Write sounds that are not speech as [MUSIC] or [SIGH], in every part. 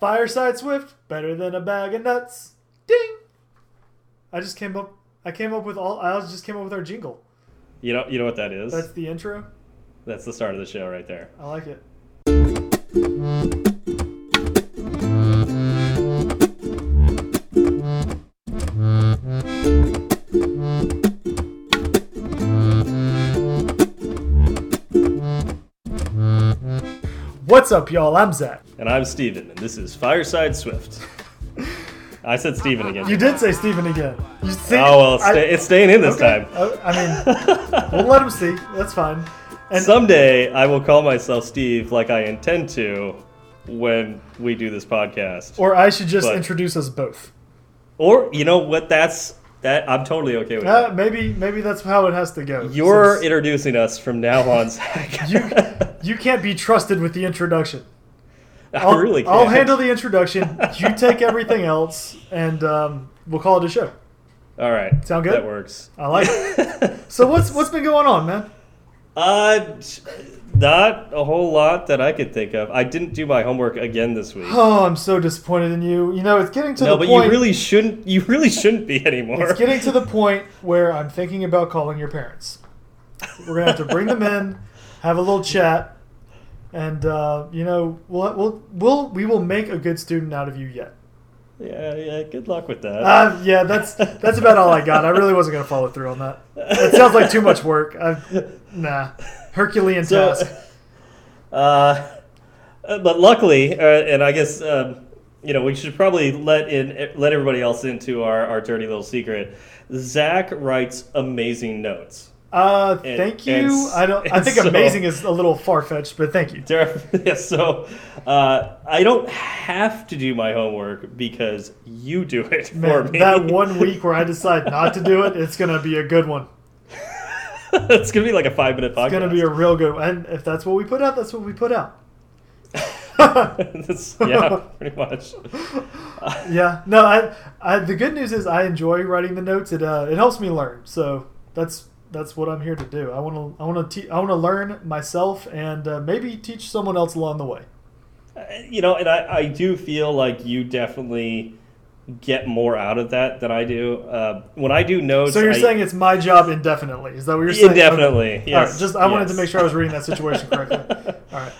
Fireside Swift, better than a bag of nuts. Ding. I just came up. I came up with all. I just came up with our jingle. You know, you know what that is? That's the intro. That's the start of the show right there. I like it. What's up, y'all? I'm Zach. And I'm Steven, and this is Fireside Swift. [LAUGHS] I said Steven again. You did say Steven again. You see? oh well, it's, I- it's staying in this okay. time. Uh, I mean, [LAUGHS] we'll let him see. That's fine. And Someday I will call myself Steve, like I intend to, when we do this podcast. or I should just But- introduce us both. Or you know what? That's that. I'm totally okay with Uh, that. maybe maybe that's how it has to go. You're introducing us from now on, Zach. [LAUGHS] you you can't be trusted with the introduction. I I'll, really can't. I'll handle the introduction. You take everything else, and um, we'll call it a show. All right. Sound good? That works. I like it. [LAUGHS] So what's what's been going on, man? Uh, not a whole lot that I could think of. I didn't do my homework again this week. Oh, I'm so disappointed in you. You know, it's getting to no, the but point. you really shouldn't. You really shouldn't be anymore. It's getting to the point where I'm thinking about calling your parents. We're gonna have to bring them in, have a little chat, and uh, you know, we'll, we'll we'll we will make a good student out of you yet. yeah, yeah. Good luck with that. Uh, yeah, that's that's about all I got. I really wasn't gonna follow through on that. It sounds like too much work. I, nah, Herculean So, task. uh, uh, but luckily, uh, and I guess um, you know we should probably let in let everybody else into our, our dirty little secret. Zach writes amazing notes. Uh, and- thank and you. s- I don't. I think so- amazing is a little far fetched, but thank you. [LAUGHS] Yeah, so uh, I don't have to do my homework because you do it for Man, me. that one week where I decide not to do it, it's gonna be a good one. [LAUGHS] it's gonna be like a five minute podcast. It's gonna be a real good one. And if that's what we put out, that's what we put out. [LAUGHS] Yeah, [LAUGHS] pretty much. Yeah. No. I, I. The good news is I enjoy writing the notes. It uh, it helps me learn. So that's that's what I'm here to do. I want to I want to te- I want to learn myself and uh, maybe teach someone else along the way. Uh, You know, and I, I do feel like you definitely get more out of that than I do. Uh, when I do notes, So you're I- saying it's my job indefinitely? Is that what you're saying? indefinitely? Okay. Yes. All right, just I wanted to make sure I was reading that situation correctly. [LAUGHS] All right.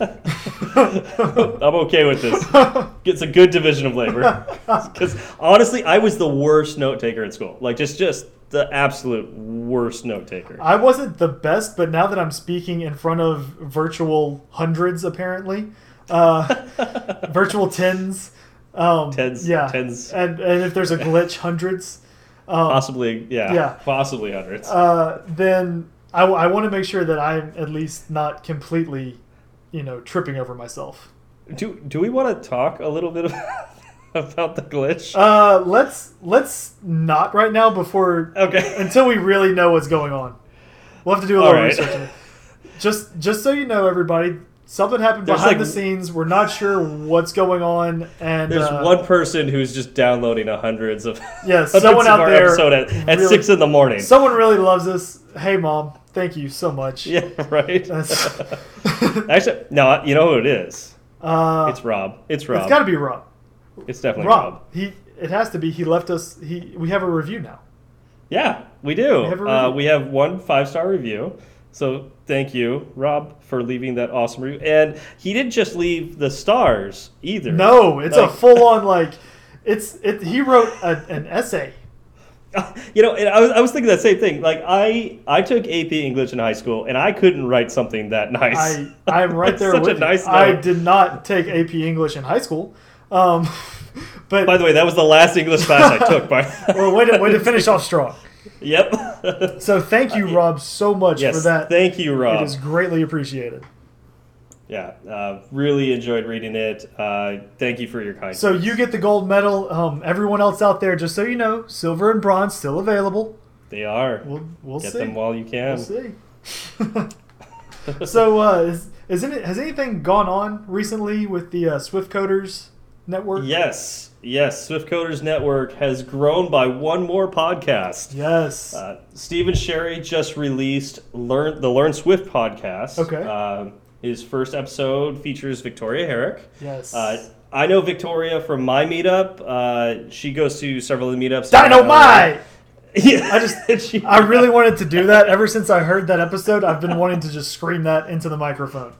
[LAUGHS] I'm okay with this. It's a good division of labor. [LAUGHS] Because honestly, I was the worst note taker in school. Like just just the absolute worst note taker. I wasn't the best, but now that I'm speaking in front of virtual hundreds, apparently, uh, virtual tens, um, Tens- yeah, tens. and and if there's a glitch, hundreds, um, Possibly, yeah, Yeah. possibly hundreds. uh, then I, want to make sure that I'm at least not completely, you know, tripping over myself. do do we want to talk a little bit about, [LAUGHS] about the glitch? Uh, let's let's not right now before okay. [LAUGHS] until we really know what's going on. We'll have to do a little right. research. Just just so you know, everybody, something happened There's behind like- the scenes. We're not sure what's going on, and There's uh, one person who's just downloading a hundreds of [LAUGHS] Yeah, [LAUGHS] hundreds someone of out our there episode at, at really- six in the morning. Someone really loves us. Hey, mom, thank you so much. [LAUGHS] yeah, right. Actually, no, you know who it is. Uh, It's Rob. It's Rob. it's got to be Rob. It's definitely Rob. Rob. He. It has to be. He left us. He. We have a review now. Yeah, we do. We have uh, we have one five star review. So thank you, Rob, for leaving that awesome review. And he didn't just leave the stars either. No, it's a full on like. It's it. He wrote a, an essay. [LAUGHS] You know, and I was, I was thinking that same thing. Like I I took AP English in high school, and I couldn't write something that nice. I I'm [LAUGHS] right there Such with a nice. I note. did not take AP English in high school, um, [LAUGHS] but By the way, that was the last English class I took. By well, way to way to finish off strong. Yep. So thank you, [LAUGHS] Rob, so much yes. for that. Thank you, Rob. It is greatly appreciated. Yeah, uh, really enjoyed reading it. Uh, thank you for your kindness. So you get the gold medal. Um, everyone else out there, just so you know, silver and bronze still available. they are. We'll we'll Get see. them while you can. We'll see. [LAUGHS] so uh, is is it has anything gone on recently with the uh, Swift Coders network? Yes, yes. Swift Coders Network has grown by one more podcast. Yes. Uh, Stephen Sherry just released Learn the Learn Swift podcast. Okay. Uh, His first episode features Victoria Herrick. Yes. Uh, I know Victoria from my meetup. Uh, she goes to several of the meetups. Dynamite! [LAUGHS] Yeah, I just, [LAUGHS] she- I really wanted to do that. Ever since I heard that episode, I've been wanting to just scream that into the microphone.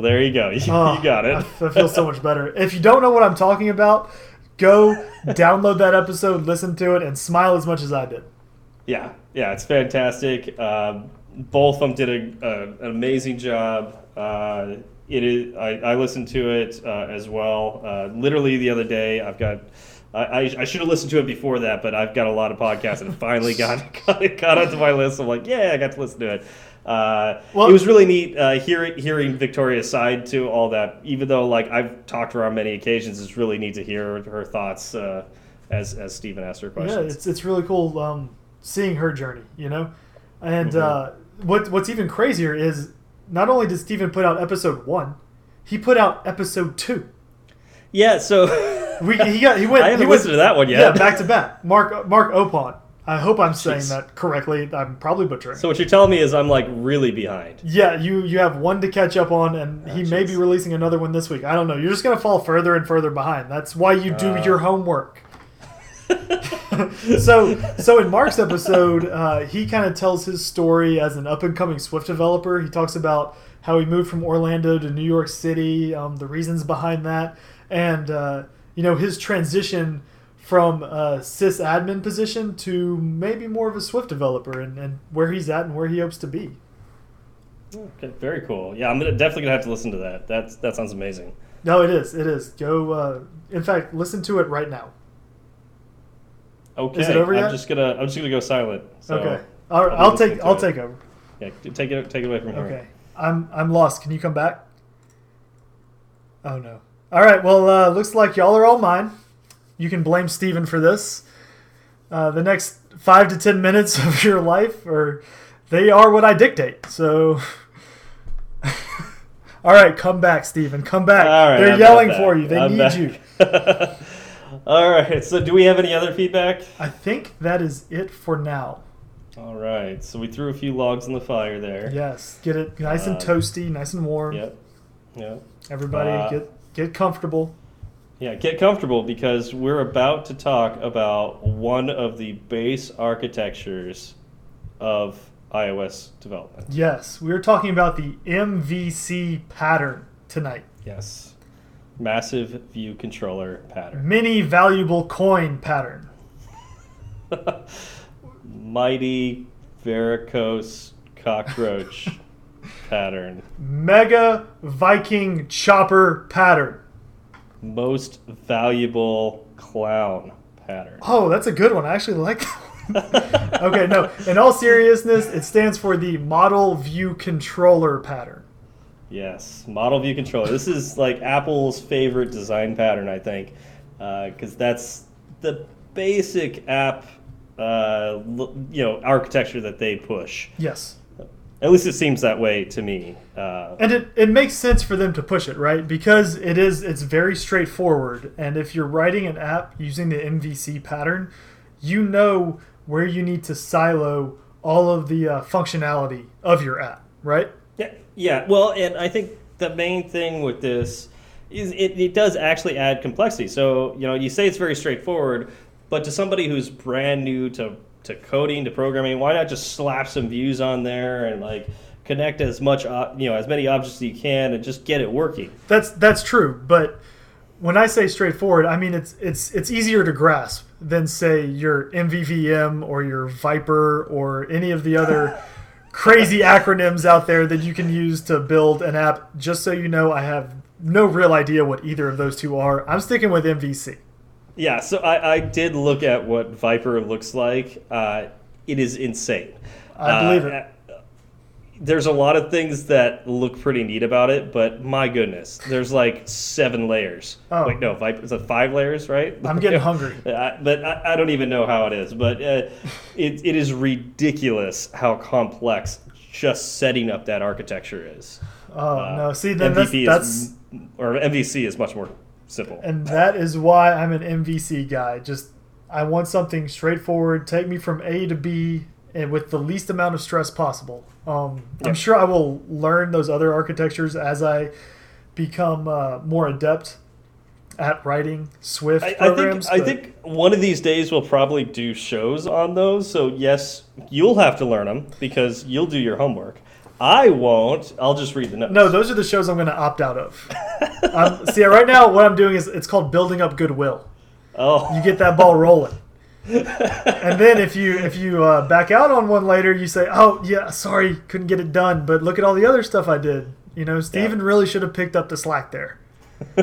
Well, there you go. [LAUGHS] You, Oh, you got it. I, I feel so much better. If you don't know what I'm talking about, go [LAUGHS] download that episode, listen to it, and smile as much as I did. Yeah, yeah, it's fantastic. Um, both of them did a, a, an amazing job. Uh, it is. I, I listened to it uh, as well. Uh, literally the other day, I've got. I, I, I should have listened to it before that, but I've got a lot of podcasts and finally got [LAUGHS] got, it, got onto my list. I'm like, yeah, I got to listen to it. Uh, Well- it was really neat uh, hearing hearing Victoria's side to all that. Even though like I've talked to her on many occasions, it's really neat to hear her thoughts uh, as as Stephen asked her questions. Yeah, it's it's really cool um, seeing her journey, you know. And Mhm. uh, what what's even crazier is not only did Steven put out episode one, he put out episode two. yeah so. We he got he went. [LAUGHS] I haven't he went, listened to that one yet. Yeah, back to back. Mark Mark Opon. I hope I'm saying Jeez. that correctly. I'm probably butchering. So what you're telling me is I'm like really behind. yeah, you you have one to catch up on, and Oh, he may be releasing another one this week. I don't know. You're just gonna fall further and further behind. That's why you do Uh. your homework. [LAUGHS] [LAUGHS] so so in Mark's episode, uh, he kind of tells his story as an up and coming Swift developer. He talks about how he moved from Orlando to New York City, um, the reasons behind that, and uh, you know his transition from a sysadmin position to maybe more of a Swift developer, and, and where he's at and where he hopes to be. Okay, very cool. Yeah, I'm gonna, definitely gonna have to listen to that. That's that sounds amazing. No, it is. It is. Go. Uh, in fact, listen to it right now. Okay, it over I'm just gonna I'm just gonna go silent. So, okay. All right. I'll I'll take. I'll it. take over. Yeah, take it take it away from here. Okay. I'm I'm lost. Can you come back? Oh no. All right. Well, uh, looks like y'all are all mine. You can blame Steven for this. Uh, the next five to ten minutes [LAUGHS] of your life, or they are what I dictate. So. [LAUGHS] all right, come back, Steven. Come back. All right, They're I'm yelling back. for you. They I'm need back. you. [LAUGHS] All right. So, do we have any other feedback? I think that is it for now. All right. So we threw a few logs in the fire there. Yes, get it nice and Uh, toasty, nice and warm. Yep. Yep. Everybody, Uh, get get comfortable. Yeah, get comfortable because we're about to talk about one of the base architectures of iOS development. Yes, we are talking about the MVC pattern tonight. Yes. Massive view controller pattern. Mini valuable coin pattern. [LAUGHS] Mighty varicose cockroach [LAUGHS] pattern. Mega Viking chopper pattern. Most valuable clown pattern. Oh, that's a good one. I actually like that [LAUGHS] okay, no. In all seriousness, it stands for the model view controller pattern. Yes, model view controller. This is like Apple's favorite design pattern, I think, because that's the basic app, uh, you know, architecture that they push. Yes. At least it seems that way to me. Uh, And it, it makes sense for them to push it, right? Because it is it's very straightforward. And if you're writing an app using the MVC pattern, you know where you need to silo all of the uh, functionality of your app, right? Yeah, yeah. Well, and I think the main thing with this is it, it does actually add complexity. So you know, you say it's very straightforward, but to somebody who's brand new to to coding to programming, why not just slap some views on there and like connect as much you know as many objects as you can and just get it working. That's that's true, but when I say straightforward, I mean it's it's it's easier to grasp than say your MVVM or your Viper or any of the other [LAUGHS] crazy acronyms out there that you can use to build an app. Just so you know, I have no real idea what either of those two are. I'm sticking with MVC. Yeah, so I, I did look at what Viper looks like. Uh, it is insane. I believe it. Uh, there's a lot of things that look pretty neat about it, but my goodness, there's like seven layers. Oh. Wait, no, Viper, is it five layers, right? I'm getting [LAUGHS] hungry. I, but I, I don't even know how it is. But uh, [LAUGHS] it, it is ridiculous how complex just setting up that architecture is. Oh Uh, no! See, then that's, that's is, or MVC is much more simple. and that is why I'm an MVC guy. Just I want something straightforward. Take me from A to B and with the least amount of stress possible. Um, I'm sure I will learn those other architectures as I become uh, more adept at writing Swift I, I think programs. I think one of these days we'll probably do shows on those. So yes, you'll have to learn them because you'll do your homework. I won't. I'll just read the notes. No, those are the shows I'm going to opt out of. [LAUGHS] um, see, right now what I'm doing is it's called building up goodwill. Oh, You get that ball rolling, [LAUGHS] and then if you if you uh, back out on one later, you say, "Oh yeah, sorry, couldn't get it done." But look at all the other stuff I did. You know, Steven really should have picked up the slack there. [LAUGHS]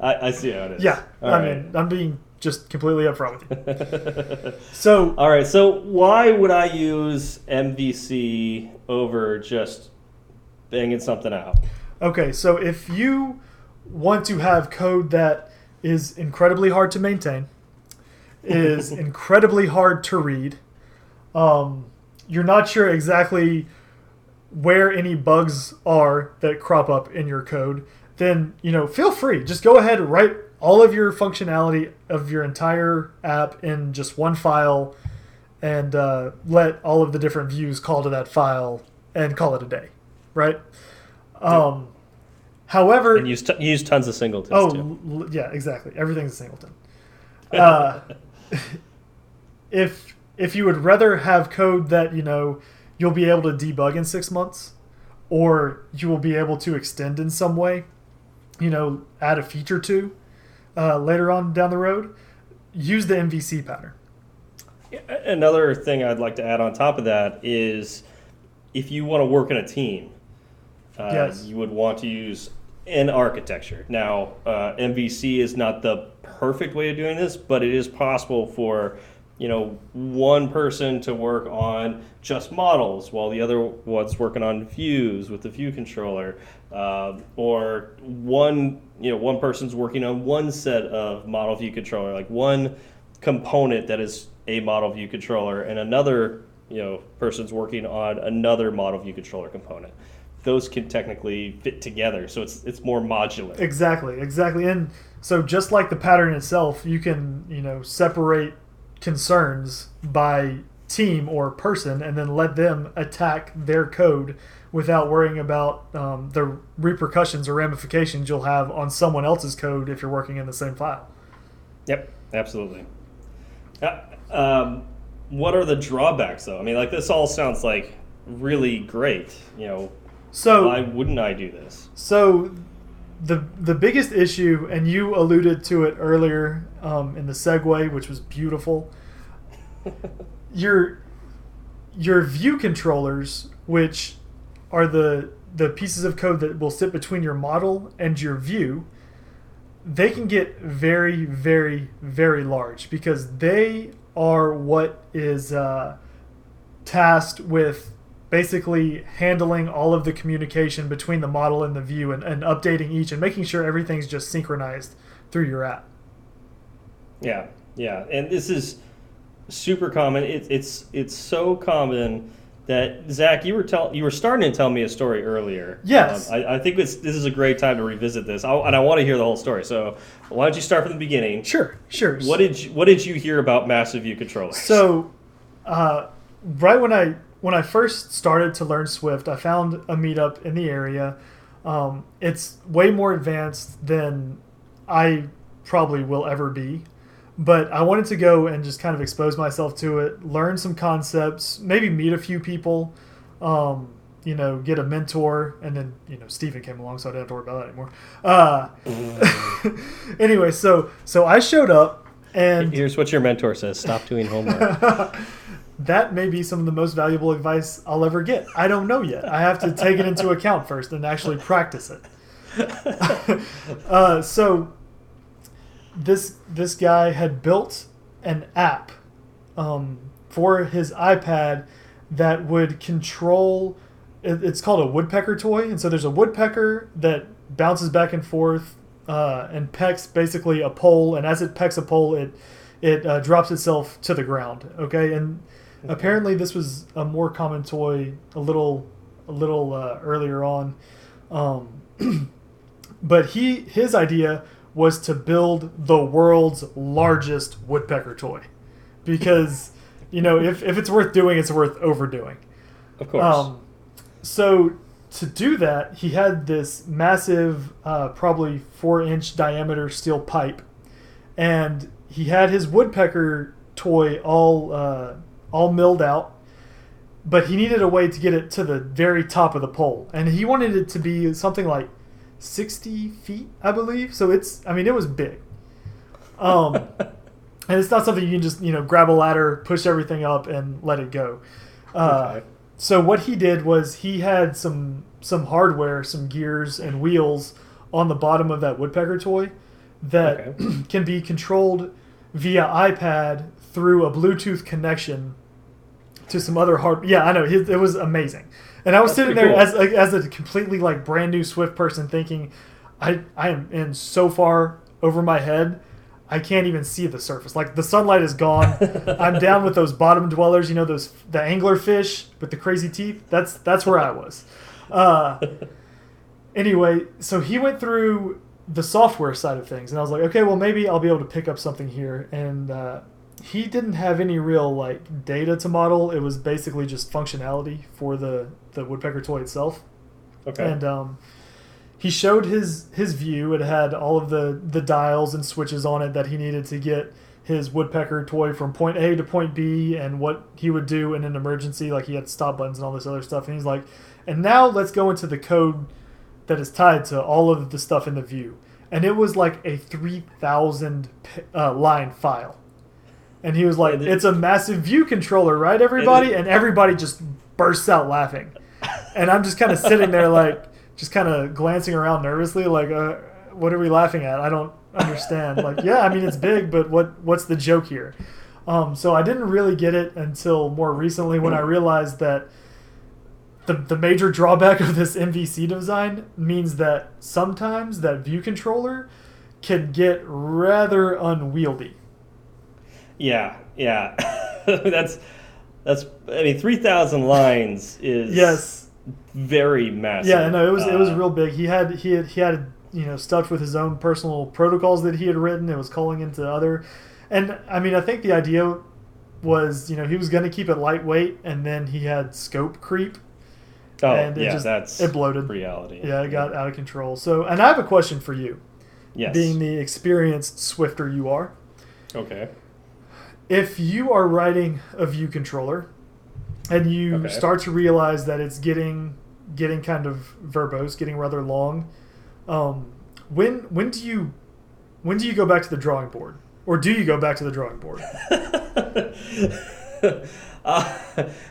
I, I see how it is. Yeah, All I right. mean, I'm being just completely upfront with you. [LAUGHS] So All right. So why would I use MVC over just banging something out? Okay, so if you want to have code that is incredibly hard to maintain, is [LAUGHS] incredibly hard to read, um, you're not sure exactly where any bugs are that crop up in your code, then you know feel free. Just go ahead write all of your functionality of your entire app in just one file, and uh, let all of the different views call to that file and call it a day, right? Um, however, And use use tons of singletons oh too. yeah, exactly. Everything's a singleton. [LAUGHS] Uh, [LAUGHS] if if you would rather have code that you know you'll be able to debug in six months, or you will be able to extend in some way, you know, add a feature to uh, later on down the road, use the MVC pattern. Another thing I'd like to add on top of that is if you want to work in a team, uh, Yes. you would want to use an architecture. Now, uh, MVC is not the perfect way of doing this, but it is possible for you know one person to work on just models while the other one's working on views with the view controller, um, or one you know one person's working on one set of model view controller, like one component that is a model view controller, and another you know person's working on another model view controller component. Those can technically fit together, so it's it's more modular. Exactly, exactly. And so just like the pattern itself, you can, you know, separate concerns by team or person and then let them attack their code without worrying about um, the repercussions or ramifications you'll have on someone else's code if you're working in the same file. Yep, absolutely. Uh, um, what are the drawbacks, though? I mean, like this all sounds like really great. You know, So why wouldn't I do this? So the the biggest issue, and you alluded to it earlier um, in the segue, which was beautiful. [LAUGHS] your your view controllers, which are the the pieces of code that will sit between your model and your view, they can get very, very, very large because they are what is uh, tasked with basically handling all of the communication between the model and the view and, and updating each and making sure everything's just synchronized through your app. Yeah, yeah, and this is super common. It, it's it's so common that Zach, you were tell you were starting to tell me a story earlier. Yes. Um, I, I think it's, this is a great time to revisit this, I, and I want to hear the whole story. So why don't you start from the beginning? Sure, sure. What did you, what did you hear about massive view controllers? So, uh, right when I when I first started to learn Swift, I found a meetup in the area. Um, it's way more advanced than I probably will ever be, but I wanted to go and just kind of expose myself to it, learn some concepts, maybe meet a few people, um, you know, get a mentor, and then you know Stephen came along, so I didn't have to worry about that anymore. Uh, [LAUGHS] anyway, so so I showed up and Here's what your mentor says: Stop doing homework. [LAUGHS] that may be some of the most valuable advice I'll ever get. I don't know yet. I have to take it into [LAUGHS] account first and actually practice it. [LAUGHS] uh, so this this guy had built an app um, for his iPad that would control. it- It's called a woodpecker toy, and so there's a woodpecker that bounces back and forth uh, and pecks basically a pole, and as it pecks a pole, it it uh, drops itself to the ground. Okay, and apparently this was a more common toy a little a little uh, earlier on. Um, [CLEARS THROAT] but he his idea was to build the world's largest woodpecker toy because [LAUGHS] you know, if, if it's worth doing, it's worth overdoing. Of course. Um, so to do that, he had this massive, uh, probably four inch diameter steel pipe, and he had his woodpecker toy all uh, all milled out, but he needed a way to get it to the very top of the pole, and he wanted it to be something like sixty feet, I believe. So it's, I mean, it was big. Um, [LAUGHS] and it's not something you can just you know grab a ladder, push everything up, and let it go. Uh, Okay. So what he did was he had some some hardware, some gears and wheels on the bottom of that woodpecker toy that Okay. [CLEARS THROAT] can be controlled via iPad through a Bluetooth connection to some other hard. Yeah, I know it, it was amazing, and I was That's sitting there cool. as a, as a completely like brand new Swift person, thinking, I I am in so far over my head. I can't even see the surface. Like the sunlight is gone. [LAUGHS] I'm down with those bottom dwellers. You know those the angler fish with the crazy teeth. That's that's where I was. Uh, anyway, so he went through the software side of things, and I was like, okay, well maybe I'll be able to pick up something here. And uh, he didn't have any real like data to model. It was basically just functionality for the the woodpecker toy itself. Okay. And um, he showed his his view. It had all of the the dials and switches on it that he needed to get his woodpecker toy from point A to point B, and what he would do in an emergency. Like he had stop buttons and all this other stuff. And he's like, and now let's go into the code that is tied to all of the stuff in the view. And it was like a three thousand uh, line file. And he was like, "It's a massive view controller, right, everybody?" And everybody just bursts out laughing and I'm just kind of sitting there, like, just kind of glancing around nervously, like, uh, what are we laughing at? I don't understand. [LAUGHS] like, yeah, I mean, it's big, but what what's the joke here? Um, so I didn't really get it until more recently when I realized that the, the major drawback [LAUGHS] of this MVC design means that sometimes that view controller can get rather unwieldy. Yeah, yeah. [LAUGHS] that's that's. I mean, three thousand lines is Yes. very massive. Yeah, no, it was it was Uh, real big. He had he had he had you know stuffed with his own personal protocols that he had written. It was calling into other, and I mean I think the idea was you know he was going to keep it lightweight, and then he had scope creep. Oh, and it yeah, just- that's it bloated. reality. Yeah, it got out of control. So, and I have a question for you, Yes. being the experienced Swifter you are. okay. If you are writing a view controller, and you Okay. start to realize that it's getting getting kind of verbose, getting rather long, um, when when do you when do you go back to the drawing board, or do you go back to the drawing board? [LAUGHS] uh,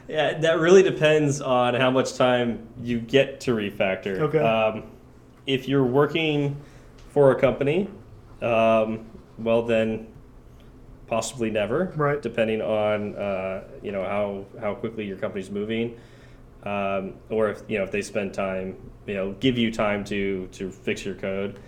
yeah, that really depends on how much time you get to refactor. Okay. Um, if you're working for a company, um, well then possibly never. Right. Depending on uh, you know how how quickly your company's moving, um, or if you know if they spend time, you know, give you time to to fix your code,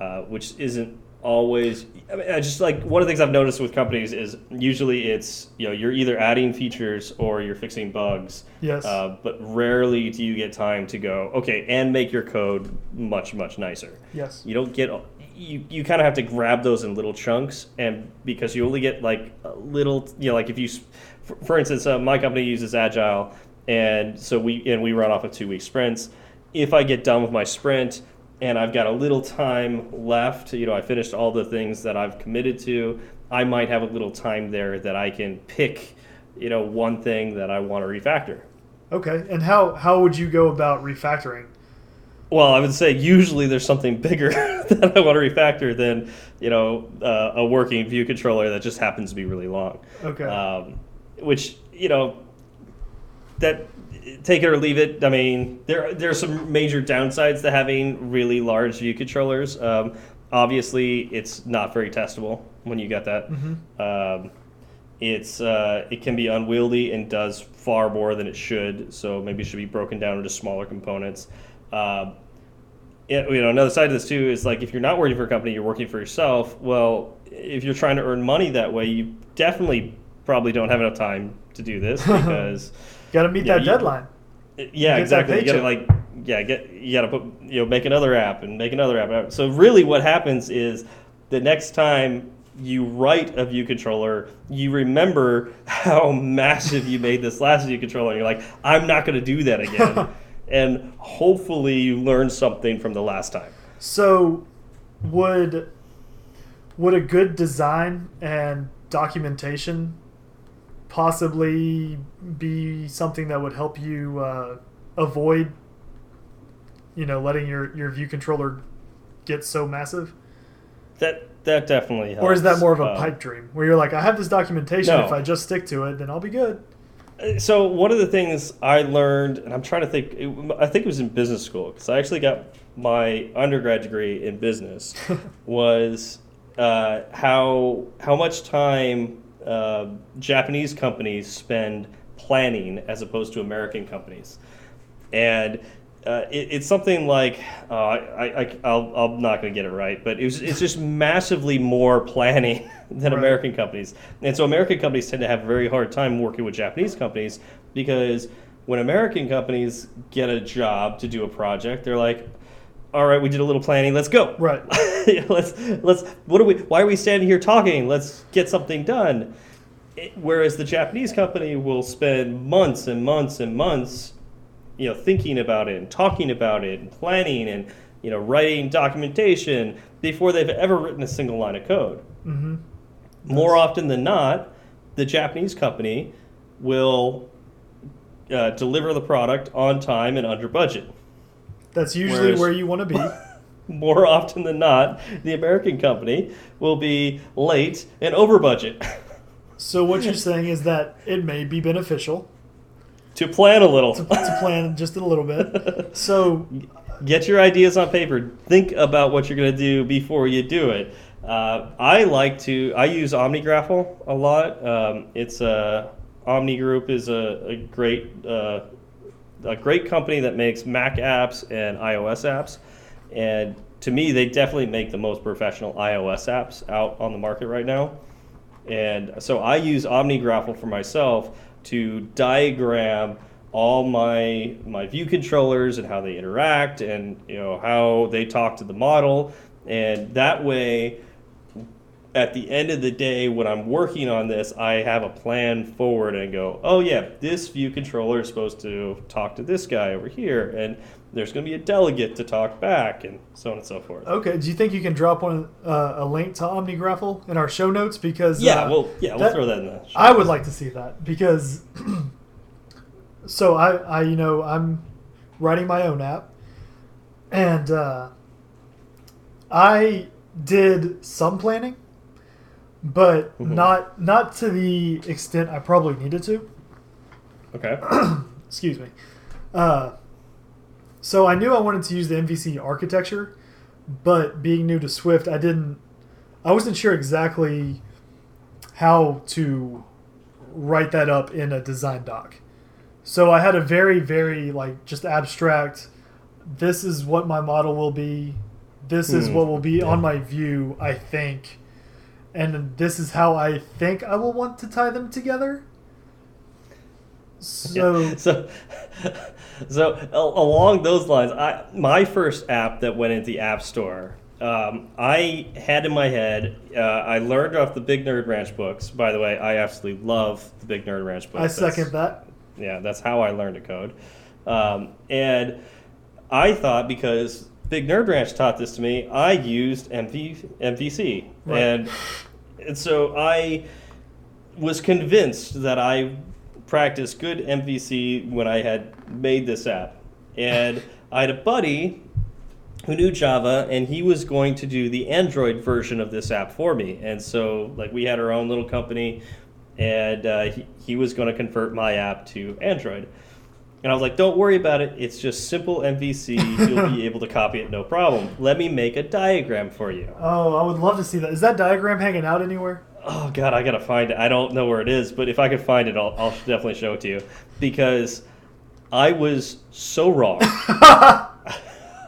uh, which isn't always. I mean, I just like one of the things I've noticed with companies is usually it's you know you're either adding features or you're fixing bugs. Yes. Uh, but rarely do you get time to go okay and make your code much much nicer. yes. You don't get you, you kind of have to grab those in little chunks and because you only get like a little you know like if you for, instance uh, my company uses agile and so we and we run off of two week sprints if i get done with my sprint and i've got a little time left you know i finished all the things that i've committed to i might have a little time there that i can pick you know one thing that i want to refactor Okay. And how how would you go about refactoring? Well, I would say usually there's something bigger [LAUGHS] that I want to refactor than you know uh, a working view controller that just happens to be really long. Okay. Um, which you know that take it or leave it. I mean, there there are some major downsides to having really large view controllers. Um, obviously, it's not very testable when you get that. Um, it's uh, it can be unwieldy and does far more than it should. So maybe it should be broken down into smaller components. Um, it, you know, another side of this too is like if you're not working for a company, you're working for yourself. Well, if you're trying to earn money that way, you definitely probably don't have enough time to do this [LAUGHS] because you Got to meet Yeah, that you- deadline. yeah, Get exactly. You gotta like yeah, get you gotta put you know make another app and make another app. So really, what happens is the next time you write a view controller, you remember [LAUGHS] how massive you made this last view controller, and you're like, I'm not going to do that again. [LAUGHS] and hopefully you learn something from the last time. So, would would a good design and documentation possibly be something that would help you uh, avoid, you know, letting your your view controller get so massive? That that definitely helps. Or is that more of a Um, pipe dream where you're like, I have this documentation. No. If I just stick to it, then I'll be good. So one of the things I learned, and I'm trying to think, it- I think it was in business school because I actually got my undergrad degree in business, [LAUGHS] was uh, how how much time uh, Japanese companies spend planning as opposed to American companies, and. Uh, it, it's something like uh, I, I, I'll, I'm not going to get it right, but it was, it's just massively more planning [LAUGHS] than Right. American companies. And so American companies tend to have a very hard time working with Japanese companies because when American companies get a job to do a project, they're like, "All right, we did a little planning. Let's go. Right. [LAUGHS] let's let's. What are we? Why are we standing here talking? Let's get something done." It- whereas the Japanese company will spend months and months and months, you know, thinking about it and talking about it and planning and you know writing documentation before they've ever written a single line of code hmm more often than not, the Japanese company will uh, deliver the product on time and under budget. That's usually Whereas- where you want to be. [LAUGHS] More often than not, the American company will be late and over budget [LAUGHS] So what you're saying is that it may be beneficial to plan a little. to, to plan just a little bit. So Get your ideas on paper. Think about what you're going to do before you do it. Uh, I like to. I use OmniGraffle a lot. Um, it's a Omni Group is a, a great uh, a great company that makes Mac apps and iOS apps, and to me, they definitely make the most professional iOS apps out on the market right now. And so I use OmniGraffle for myself to diagram all my my view controllers and how they interact and you know how they talk to the model. And that way at the end of the day when I'm working on this I have a plan forward and go oh yeah this view controller is supposed to talk to this guy over here and there's going to be a delegate to talk back and so on and so forth. Okay, do you think you can drop one uh, a link to OmniGraffle in our show notes? Because yeah uh, well yeah we'll that- throw that in the show I would like to see that because [CLEARS THROAT] so I, I you know I'm writing my own app and uh, I did some planning but Mhm. not not to the extent I probably needed to okay [CLEARS THROAT] excuse me uh, so I knew I wanted to use the MVC architecture but being new to Swift I didn't I wasn't sure exactly how to write that up in a design doc. So I had a very, very like just abstract. This is what my model will be. This is Hmm. what will be Yeah. on my view. I think, and this is how I think I will want to tie them together. So Yeah. so so along those lines i my first app that went into the app store um, i had in my head uh, i learned off the big nerd ranch books by the way i absolutely love the big nerd ranch books I That's- second that. yeah that's how i learned to code um, and i thought because big nerd ranch taught this to me i used MV, mvc Right. and, and so i was convinced that I practiced good MVC when I had made this app. And I had a buddy who knew Java, and he was going to do the Android version of this app for me. And so, like, we had our own little company, and uh, he, he was going to convert my app to Android. And I was like, don't worry about it. It's just simple MVC. You'll be [LAUGHS] able to copy it, no problem. Let me make a diagram for you. Oh, I would love to see that. Is that diagram hanging out anywhere? Oh God, I gotta find it. I don't know where it is, but if I could find it, I'll, I'll definitely show it to you because I was so wrong. I, [LAUGHS]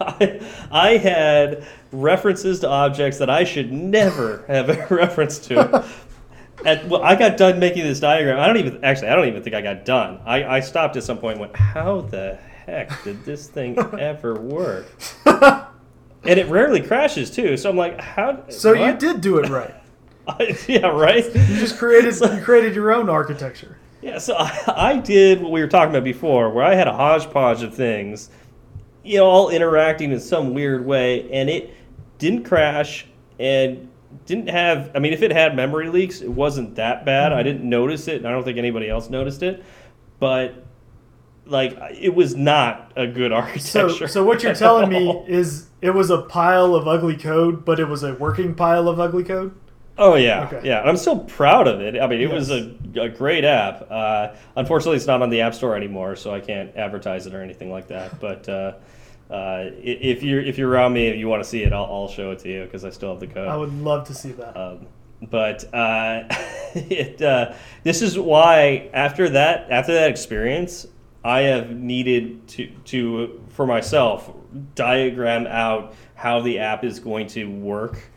[LAUGHS] I had references to objects that I should never have a reference to. And well, I got done making this diagram. I don't even actually. I don't even think I got done. I, I stopped at some point and went, "How the heck did this thing [LAUGHS] ever work?" And it rarely crashes too. So I'm like, "How?" So you did do it right. [LAUGHS] yeah, right. You just created you created your own architecture. Yeah, so I, I did what we were talking about before, where I had a hodgepodge of things, you know, all interacting in some weird way, and it didn't crash and didn't have. I mean, if it had memory leaks, it wasn't that bad. I didn't notice it, and I don't think anybody else noticed it, but like it was not a good [LAUGHS] So architecture. so what you're telling me is it was a pile of ugly code, but it was a working pile of ugly code. Oh yeah, Okay. yeah. And I'm still proud of it. I mean, it was a, a great app. Uh, unfortunately, it's not on the App Store anymore, so I can't advertise it or anything like that. But uh, uh, if you're if you're around me and you want to see it, I'll, I'll show it to you because I still have the code. I would love to see that. Um, but uh, [LAUGHS] it, uh, this is why after that after that experience, I have needed to to for myself diagram out how the app is going to work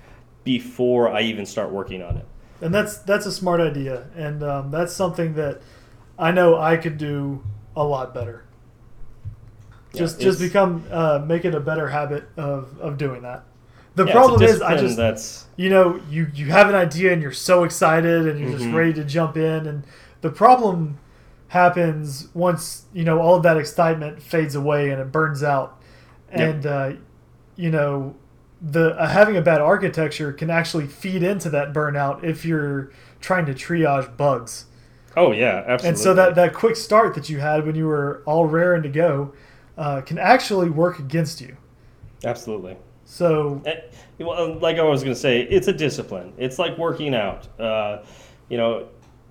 before I even start working on it. And that's that's a smart idea, and um, that's something that I know I could do a lot better. Yeah, Just just become uh, make it a better habit of, of doing that. The Yeah, problem is I just that's you know you you have an idea and you're so excited and you're just Mhm. ready to jump in and the problem happens once you know all of that excitement fades away and it burns out Yep. and uh, you know the uh, having a bad architecture can actually feed into that burnout if you're trying to triage bugs oh yeah absolutely. and so that that quick start that you had when you were all raring to go uh, can actually work against you absolutely. so Eh, Well, like I was going to say, it's a discipline. It's like working out. Uh, you know,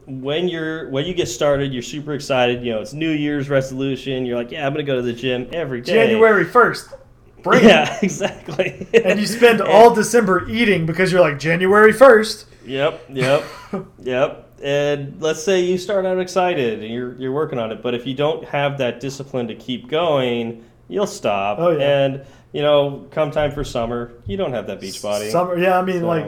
when you're when you get started, you're super excited. You know, it's New Year's resolution. You're like, yeah, I'm going to go to the gym every day. january 1st bring it. Yeah, [LAUGHS] exactly. and you spend [LAUGHS] all December eating because you're like January first. Yep, yep, [LAUGHS] yep. And let's say you start out excited and you're you're working on it, but if you don't have that discipline to keep going, you'll stop. Oh, yeah. And you know, come time for summer, you don't have that beach body. Summer, yeah, I mean So- like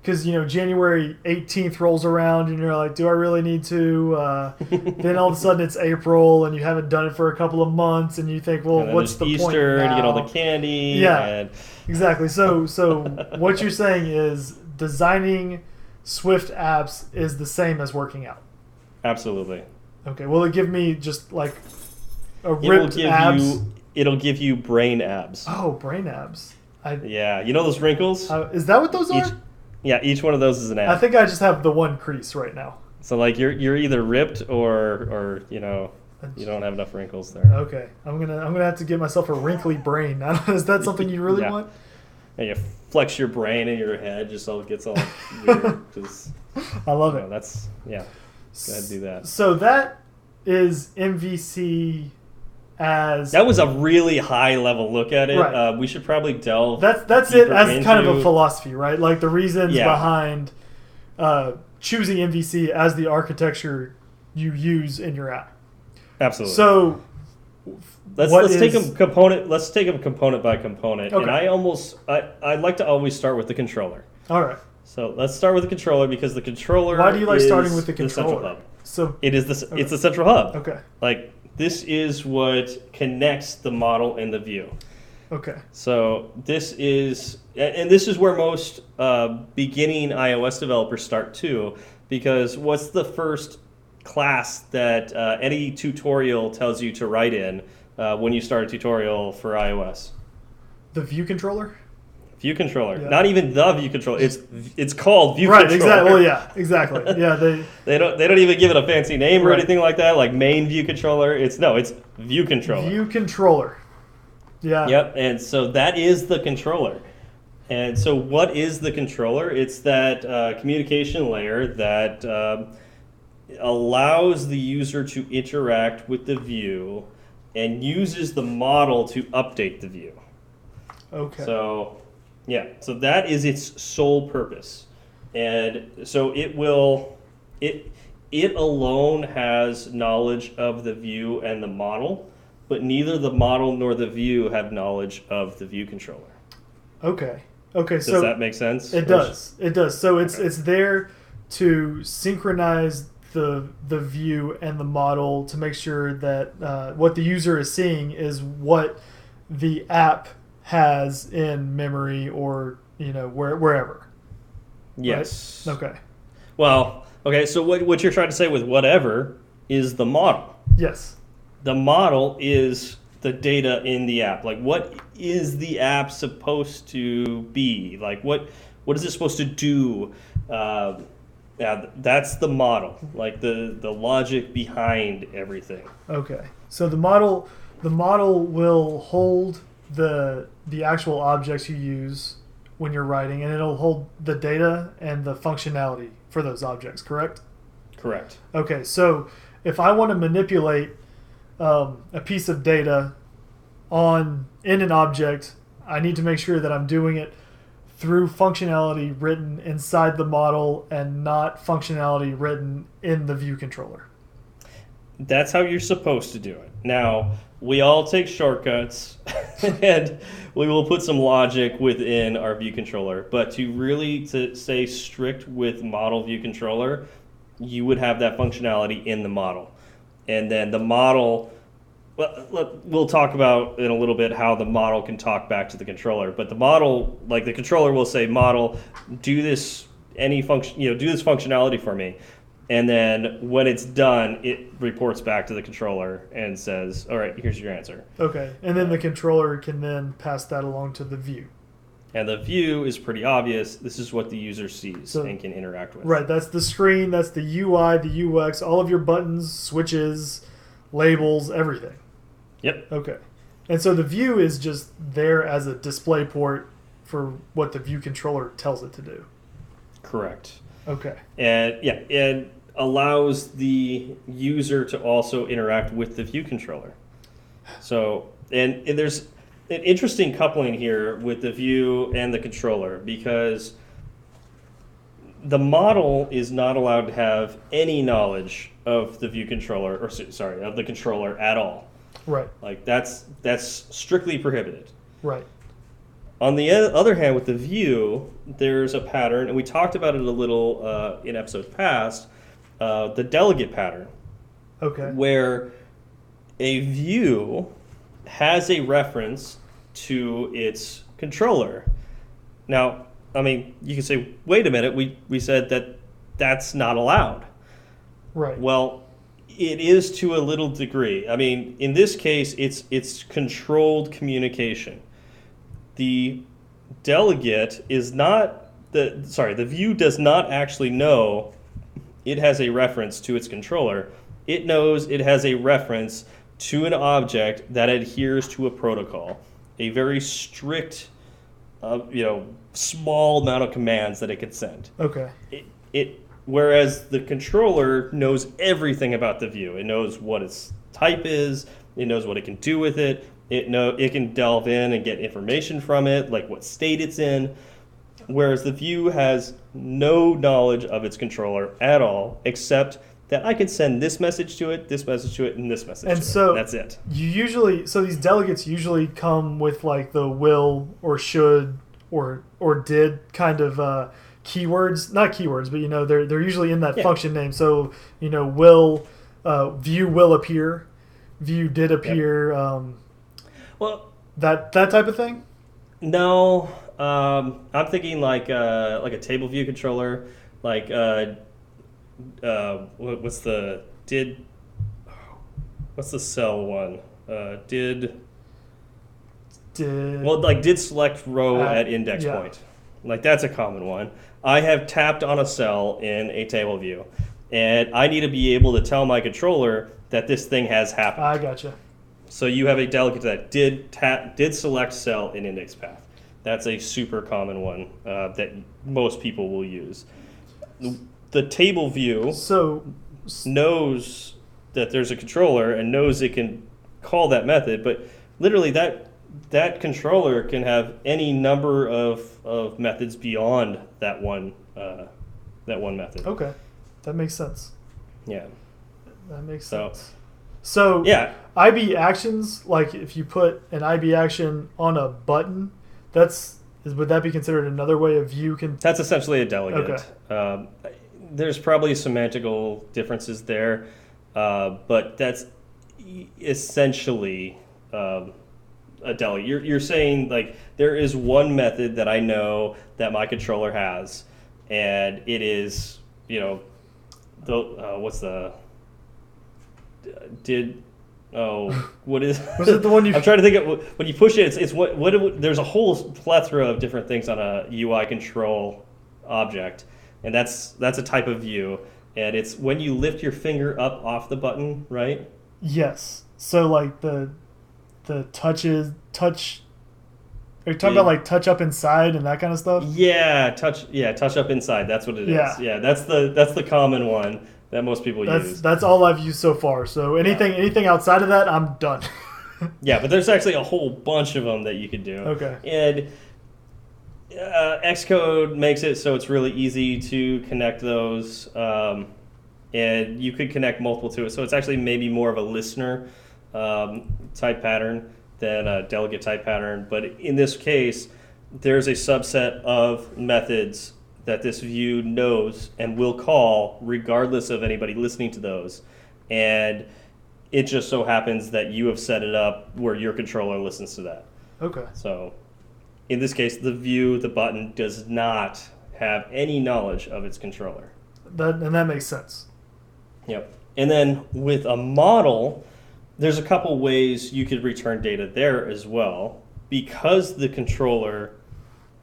because you know January 18th rolls around and you're like, do I really need to? Uh, then all of a sudden it's April and you haven't done it for a couple of months and you think, well, what's the there's point Easter, and you get all the candy. Yeah. And Exactly. So so [LAUGHS] what you're saying is designing Swift apps is the same as working out. absolutely. Okay. Will it give me just like a ripped It will ripped give abs? you it'll give you brain abs. Oh, brain abs. I, Yeah. You know those wrinkles? uh, is that what those each, are? yeah, each one of those is an ab. I think I just have the one crease right now. so like you're you're either ripped or or you know you don't have enough wrinkles there. Okay, I'm gonna I'm gonna have to get myself a wrinkly brain. [LAUGHS] Is that something you really Yeah. want? And you flex your brain and your head just so it gets all weird. [LAUGHS] Just I love you know, it. that's yeah. Go ahead do that. So that is MVC as That was a really high level look at it. Right. Uh, we should probably delve. that's that's it as kind of a philosophy, right? Like the reasons Yeah. behind uh, choosing MVC as the architecture you use in your app. Absolutely. So let's what let's take is- them component. Let's take them component by component. Okay. And I almost I I like to always start with the controller. all right, So let's start with the controller because the controller. why do you like starting with the central controller? hub. So It is the it's the central hub. okay, Like this is what connects the model and the view. okay, So this is, and and this is where most uh, beginning iOS developers start too, because what's the first class that uh, any tutorial tells you to write in uh, when you start a tutorial for iOS? the view controller. View controller, Yeah. not even the view controller. It's it's called view right, controller. exactly. Well, yeah, [LAUGHS] exactly. Yeah, they They don't they don't even give it a fancy name or Right. anything like that, like main view controller. It's no, it's view controller. view controller. Yeah. Yep, and so that is the controller. And so, what is the controller? It's that uh, communication layer that um, allows the user to interact with the view and uses the model to update the view. Okay. So, yeah, so that is its sole purpose, and so it will it it alone has knowledge of the view and the model, but neither the model nor the view have knowledge of the view controller. okay. Okay. So Does so that make sense? It does. It does. So it's Okay. it's there to synchronize the the view and the model to make sure that uh, what the user is seeing is what the app has in memory or you know where, wherever. Yes. Okay. Well, okay. So what what you're trying to say with whatever is the model. Yes. The model is the data in the app. Like, what is the app supposed to be? Like, what what is it supposed to do? Uh, yeah, that's the model. Like the the logic behind everything. Okay. So the model the model will hold the the actual objects you use when you're writing and it'll hold the data and the functionality for those objects, correct? Correct. Okay. So if I want to manipulate um, a piece of data on in an object, I need to make sure that I'm doing it through functionality written inside the model and not functionality written in the view controller. That's how you're supposed to do it. Now, we all take shortcuts [LAUGHS] and we will put some logic within our view controller, but to really to stay strict with model view controller, you would have that functionality in the model. And then the model well, we'll talk about in a little bit how the model can talk back to the controller. But the model, like the controller, will say, "Model, do this any function, you know, do this functionality for me." And then when it's done, it reports back to the controller and says, "All right, here's your answer." Okay, and then the controller can then pass that along to the view. And the view is pretty obvious. This is what the user sees So- and can interact with. Right, that's the screen, that's the UI, the UX, all of your buttons, switches, labels, everything. Yep. Okay. And so the view is just there as a display port for what the view controller tells it to do. Correct. Okay. and yeah, and allows the user to also interact with the view controller. So, and, and there's an interesting coupling here with the view and the controller because the model is not allowed to have any knowledge of the view controller, or sorry, of the controller at all. Right. Like that's that's strictly prohibited. Right. On the other hand, with the view, there's a pattern, and we talked about it a little uh, in episodes past. Uh, the delegate pattern, Okay. where a view has a reference to its controller. Now, I mean, you can say, "Wait a minute, we we said that that's not allowed." Right. Well, it is to a little degree. I mean, in this case, it's it's controlled communication. The delegate is not the sorry, the view does not actually know it has a reference to its controller. It knows it has a reference to an object that adheres to a protocol, a very strict, uh, you know, small amount of commands that it can send Okay. it, it whereas the controller knows everything about the view. It knows what its type is. It knows what it can do with it. It know it can delve in and get information from it like what state it's in. Whereas the view has no knowledge of its controller at all except that i can send this message to it this message to it and this message And to so- it that's it. You usually so these delegates usually come with like the will or should or or did kind of uh, keywords, not keywords, but you know they're they're usually in that Yeah. function name. So you know will uh, view will appear, view did appear, um, well that that type of thing. No, um, I'm thinking like uh, like a table view controller, like uh, uh, what, what's the did what's the cell one? Uh, did Did well like did select row Uh, at index yeah. point. Like that's a common one. I have tapped on a cell in a table view, and I need to be able to tell my controller that this thing has happened. I gotcha. So you have a delegate that did tap, did select cell in index path. That's a super common one uh, that most people will use. The table view So knows that there's a controller and knows it can call that method, but literally that that controller can have any number of, of methods beyond that one uh, that one method. okay, that makes sense. Yeah. That makes So- sense. So Yeah. IB actions, like if you put an IB action on a button, that's is, would that be considered another way of view can That's essentially a delegate. Um, there's probably semantical differences there, uh, but that's essentially um, a delegate. You're, you're saying like there is one method that I know that my controller has, and it is you know the uh, what's the did oh what is [LAUGHS] Was it the one you- [LAUGHS] I'm trying to think of when you push it. It's, it's what what it- there's a whole plethora of different things on a UI control object, and that's that's a type of view, and it's when you lift your finger up off the button, right? Yes. So like the the touches touch. Are you talking Yeah. about like touch up inside and that kind of stuff? Yeah, touch. Yeah, touch up inside. That's what it is. Yeah. Yeah, that's the that's the common one that most people That's use. that's all I've used so far. So anything anything outside of that, I'm done. [LAUGHS] Yeah, but there's actually a whole bunch of them that you could do. Okay. And uh, Xcode makes it so it's really easy to connect those, um, and you could connect multiple to it. So it's actually maybe more of a listener um, type pattern than a delegate type pattern. But in this case, there's a subset of methods that this view knows and will call regardless of anybody listening to those. And it just so happens that you have set it up where your controller listens to that. okay. So, in this case, the view, the button, does not have any knowledge of its controller. That and that makes sense. Yep. And then with a model, there's a couple ways you could return data there as well. Because the controller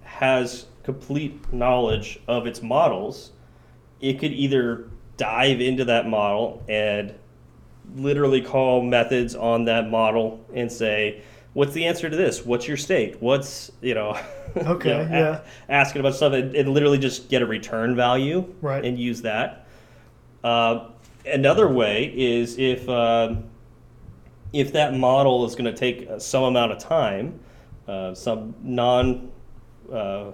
has complete knowledge of its models, it could either dive into that model and literally call methods on that model and say, What's the answer to this? What's your state? What's, you know, [LAUGHS] you Okay, know, a- yeah. asking about stuff and, and literally just get a return value Right. and use that. Uh, another way is if um if that model is going to take some amount of time, uh, some non, uh,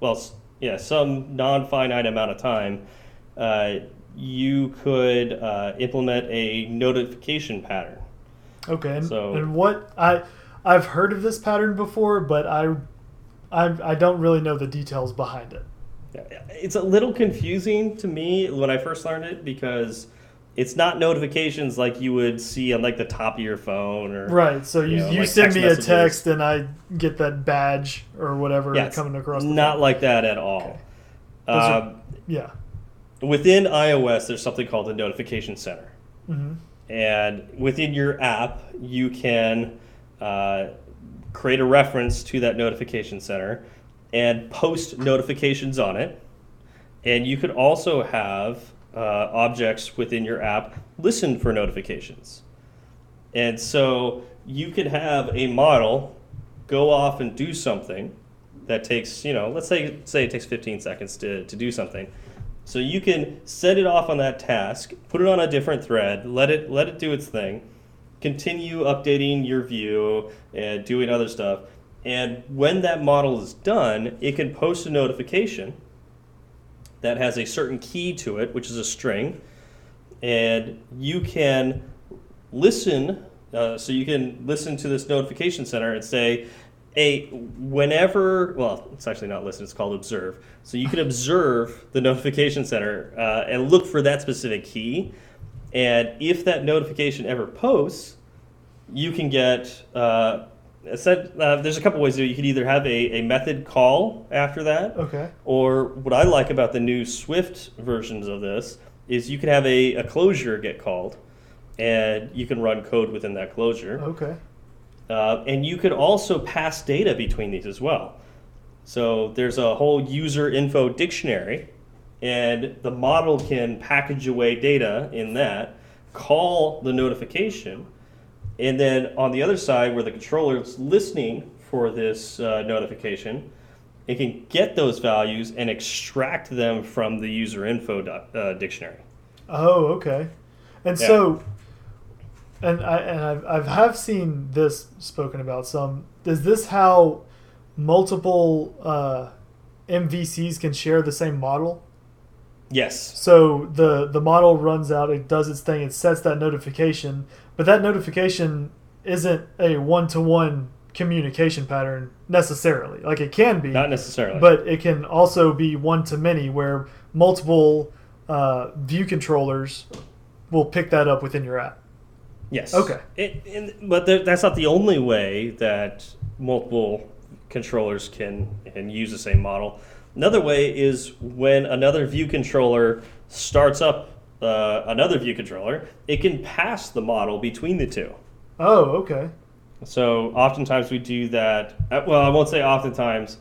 well, yeah, some non-finite amount of time, uh, you could uh, implement a notification pattern. Okay. So- and what I I've heard of this pattern before, but I I I don't really know the details behind it. It's a little confusing to me when I first learned it because it's not notifications like you would see on like the top of your phone or Right. So you, You know, you like send me messages. a text and I get that badge or whatever Yeah, coming across. Not phone. like that at all. Those are- Um, Yeah. within iOS, there's something called the Notification Center, hmm and within your app, you can uh, create a reference to that Notification Center and post notifications on it. And you could also have uh, objects within your app listen for notifications. And so you could have a model go off and do something that takes, you know, let's say say it takes 15 seconds to, to do something. So you can set it off on that task, put it on a different thread, let it let it do its thing, continue updating your view and doing other stuff. And when that model is done, it can post a notification that has a certain key to it, which is a string, and you can listen. Uh, so you can listen to this notification center and say, a whenever." Well, it's actually not listen; it's called observe. So you can [LAUGHS] observe the notification center uh, and look for that specific key. And if that notification ever posts, you can get. Uh, set, uh, there's a couple ways to do it. You could either have a, a method call after that, Okay. or what I like about the new Swift versions of this is you can have a, a closure get called, and you can run code within that closure. Okay. Uh, and you could also pass data between these as well. So there's a whole user info dictionary, and the model can package away data in that, call the notification, and then on the other side, where the controller is listening for this uh, notification, it can get those values and extract them from the user info doc, uh, dictionary. Oh, okay. And Yeah. so, and I and I've I've have seen this spoken about some. Is this how multiple uh, MVCs can share the same model? Yes. So the the model runs out, it does its thing, it sets that notification, but that notification isn't a one to one communication pattern necessarily. Like it can be, Not necessarily. but it can also be one to many where multiple uh, view controllers will pick that up within your app. Yes. Okay. It, and, but there, that's not the only way that multiple controllers can can use the same model. Another way is when another view controller starts up uh, another view controller, it can pass the model between the two. Oh, okay. So oftentimes we do that. uh, Well, I won't say oftentimes.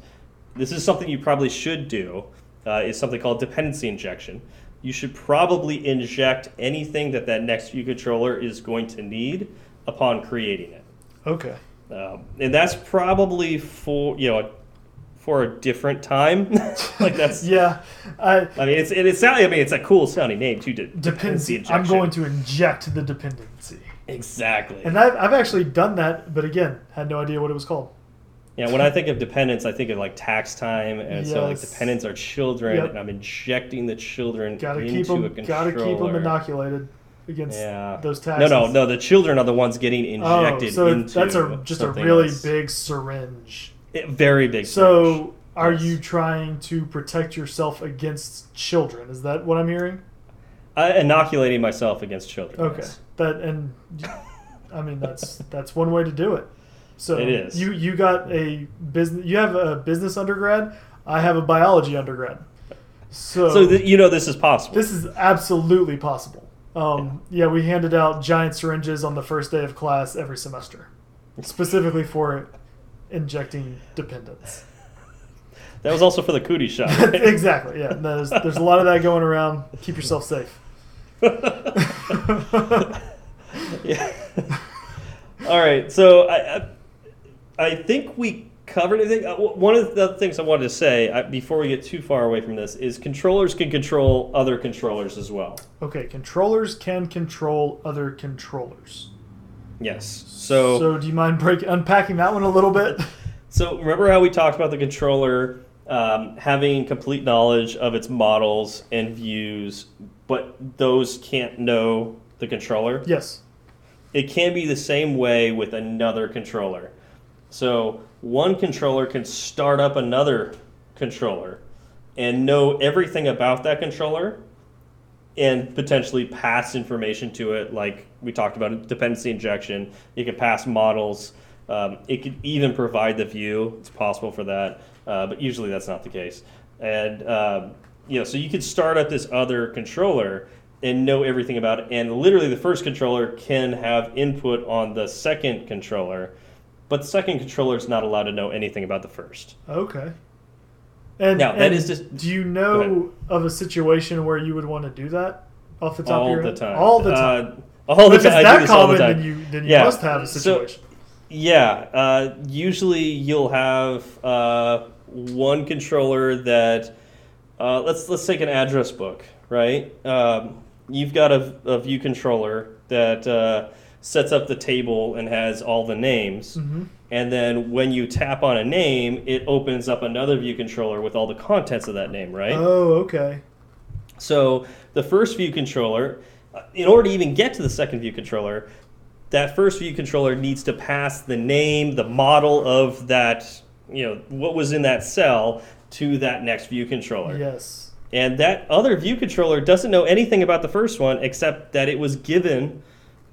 This is something you probably should do. Uh, is something called dependency injection. You should probably inject anything that that next view controller is going to need upon creating it, Okay. um, and that's probably for you know for a different time. [LAUGHS] like that's [LAUGHS] Yeah. I I mean it's it, it's I mean it's a cool sounding name too. de- dependency. I'm going to inject the dependency. exactly. And I've, I've actually done that, but again, had no idea what it was called. Yeah, when I think of dependents, I think of like tax time, and so like Yes. dependents are children, Yep. and I'm injecting the children Gotta into keep a controller. Gotta keep them inoculated against Yeah. those taxes. no, no. No. The children are the ones getting injected. Oh, injected so into. that's a just a really big syringe. Eh, very big. So, are Yes. you trying to protect yourself against children? Is that what I'm hearing? I, inoculating myself against children. Okay. yes. That and I mean that's [LAUGHS] that's one way to do it. So It is. You you got a business. You have a business undergrad. I have a biology undergrad. So, So th- you know this is possible. this is absolutely possible. Um, yeah, we handed out giant syringes on the first day of class every semester, specifically for injecting dependents. [LAUGHS] that was also for the cootie shot. [LAUGHS] exactly. Yeah. No, there's there's a lot of that going around. Keep yourself safe. [LAUGHS] yeah. All right. So I, I, I think we covered everything. Uh, One of the things I wanted to say I, before we get too far away from this is controllers can control other controllers as well. Okay, controllers can control other controllers. Yes. So, so, do you mind break unpacking that one a little bit? [LAUGHS] So remember how we talked about the controller um, having complete knowledge of its models and views, but those can't know the controller. yes. it can be the same way with another controller. So one controller can start up another controller and know everything about that controller and potentially pass information to it, like we talked about dependency injection. It can pass models. Um, it could even provide the view. It's possible for that, uh, but usually that's not the case. And um, you know, so you could start up this other controller and know everything about it. And literally, the first controller can have input on the second controller, but the second controller is not allowed to know anything about the first. Okay. And Now, that and is just- Do you know of a situation where you would want to do that off the top all of your the head? time. All the time. Uh, all the if it's time. I do that all the common, then you then you Yeah. must have a So- situation. Yeah, uh, usually you'll have uh, one controller that uh, let's let's take an address book, right? Um, you've got a, a view controller that uh, sets up the table and has all the names, hmm and then when you tap on a name, it opens up another view controller with all the contents of that name, right? Oh, okay. So the first view controller, uh, in order to even get to the second view controller, that first view controller needs to pass the name, the model of that, you know, what was in that cell to that next view controller. Yes. And that other view controller doesn't know anything about the first one except that it was given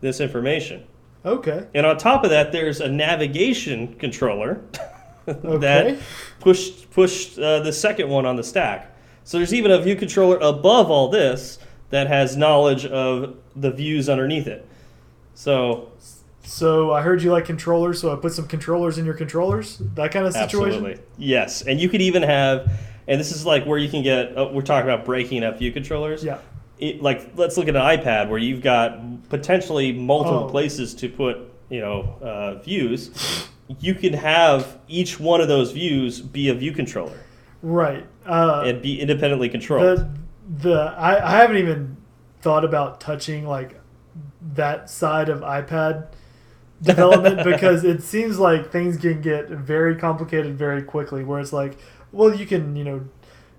this information. Okay. And on top of that, there's a navigation controller [LAUGHS] Okay. that pushed pushed uh, the second one on the stack. So there's even a view controller above all this that has knowledge of the views underneath it. So So I heard you like controllers, so I put some controllers in your controllers. That kind of situation. absolutely, yes. And you could even have, and this is like where you can get. Uh, we're talking about breaking up view controllers. Yeah. It, like let's look at an iPad where you've got potentially multiple Oh. places to put you know uh, views. You can have each one of those views be a view controller Right. Uh, and be independently controlled. the the I, I haven't even thought about touching like that side of iPad [LAUGHS] development because it seems like things can get very complicated very quickly where it's like well you can you know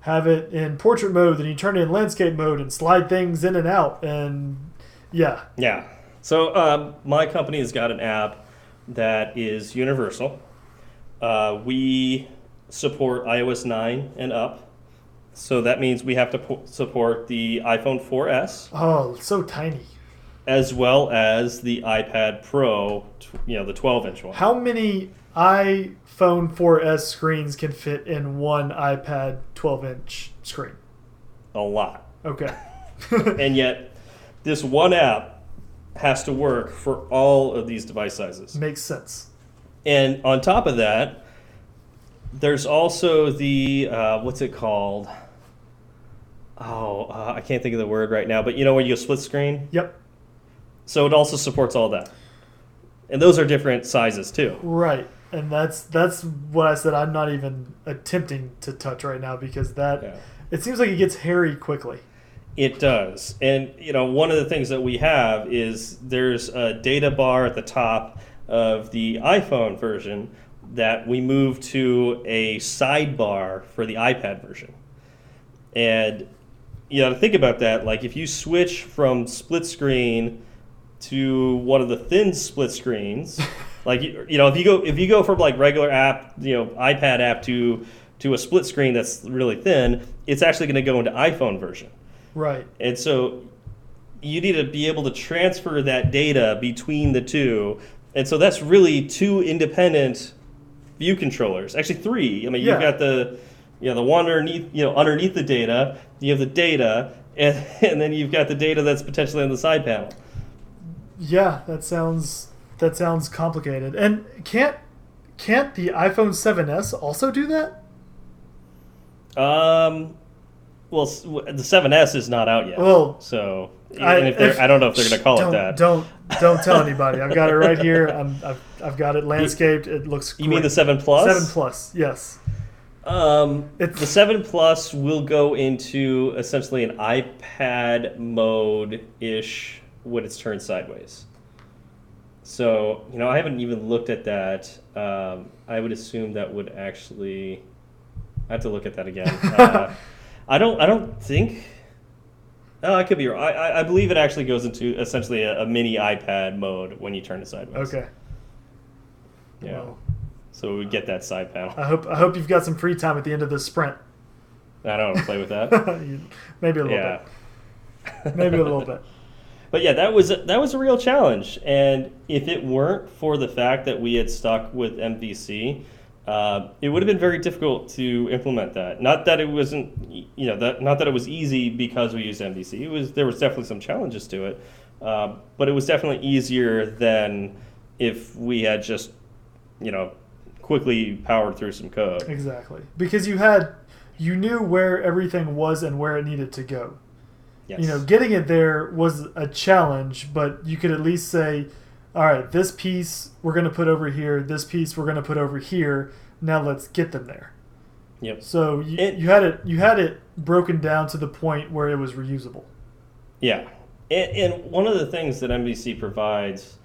have it in portrait mode then you turn it in landscape mode and slide things in and out and yeah Yeah. So um, my company has got an app that is universal. Uh, we support iOS 9 and up. So that means we have to po- support the iPhone 4S oh so tiny as well as the iPad Pro, you know, the 12 inch one. how many iPhone 4S screens can fit in one iPad 12 inch screen? A lot. Okay. [LAUGHS] and yet, this one app has to work for all of these device sizes. Makes sense. And on top of that, there's also the uh, what's it called? Oh, uh, I can't think of the word right now. But you know when you go split screen, Yep. so it also supports all that. And those are different sizes too. Right. And that's that's what I said I'm not even attempting to touch right now because that Yeah. it seems like it gets hairy quickly. It does. And you know, one of the things that we have is there's a data bar at the top of the iPhone version that we moved to a sidebar for the iPad version. And you know, to think about that, like if you switch from split screen to one of the thin split screens, [LAUGHS] like you you know, if you go if you go from like regular app, you know, iPad app to to a split screen that's really thin, it's actually going to go into iPhone version. Right. And so you need to be able to transfer that data between the two. And so that's really two independent view controllers. Actually three. I mean, you've got the you know, the one underneath, you know, underneath the data, you have the data, [LAUGHS] and, and then you've got the data that's potentially on the side panel. Yeah, that sounds that sounds complicated. And can't can't the iPhone 7s also do that? Um, well, the 7S is not out yet. Well, so I- if if- I don't know if they're going to call it that. Don't don't tell [LAUGHS] anybody. I've got it right here. I'm, I've, I've got it landscaped. It looks. You mean the 7 Plus? Seven plus? Yes. Um, It's- the 7 Plus will go into essentially an iPad mode ish when it's turned sideways. So, you know, I haven't even looked at that. Um, I would assume that would actually. I have to look at that again. [LAUGHS] Uh, I don't. I don't think. Oh, I could be wrong. I, I, I believe it actually goes into essentially a, a mini iPad mode when you turn it sideways. Okay. Yeah. Well, So we get that side panel. I hope I hope you've got some free time at the end of this sprint. I don't want to play with that. [LAUGHS] Maybe a little yeah. bit. Maybe a little bit. [LAUGHS] But yeah, that was a, that was a real challenge, and if it weren't for the fact that we had stuck with MVC, uh, it would have been very difficult to implement that. Not that it wasn't, you know, that not that it was easy because we used MVC. It was there was definitely some challenges to it, uh, but it was definitely easier than if we had just, you know, quickly powered through some code. Exactly. Because you had you knew where everything was and where it needed to go. Yes. You know, getting it there was a challenge, but you could at least say, all right, this piece we're going to put over here, this piece we're going to put over here. Now let's get them there. Yep. So you, It- you had it you had it broken down to the point where it was reusable. Yeah. And, and one of the things that MVC provides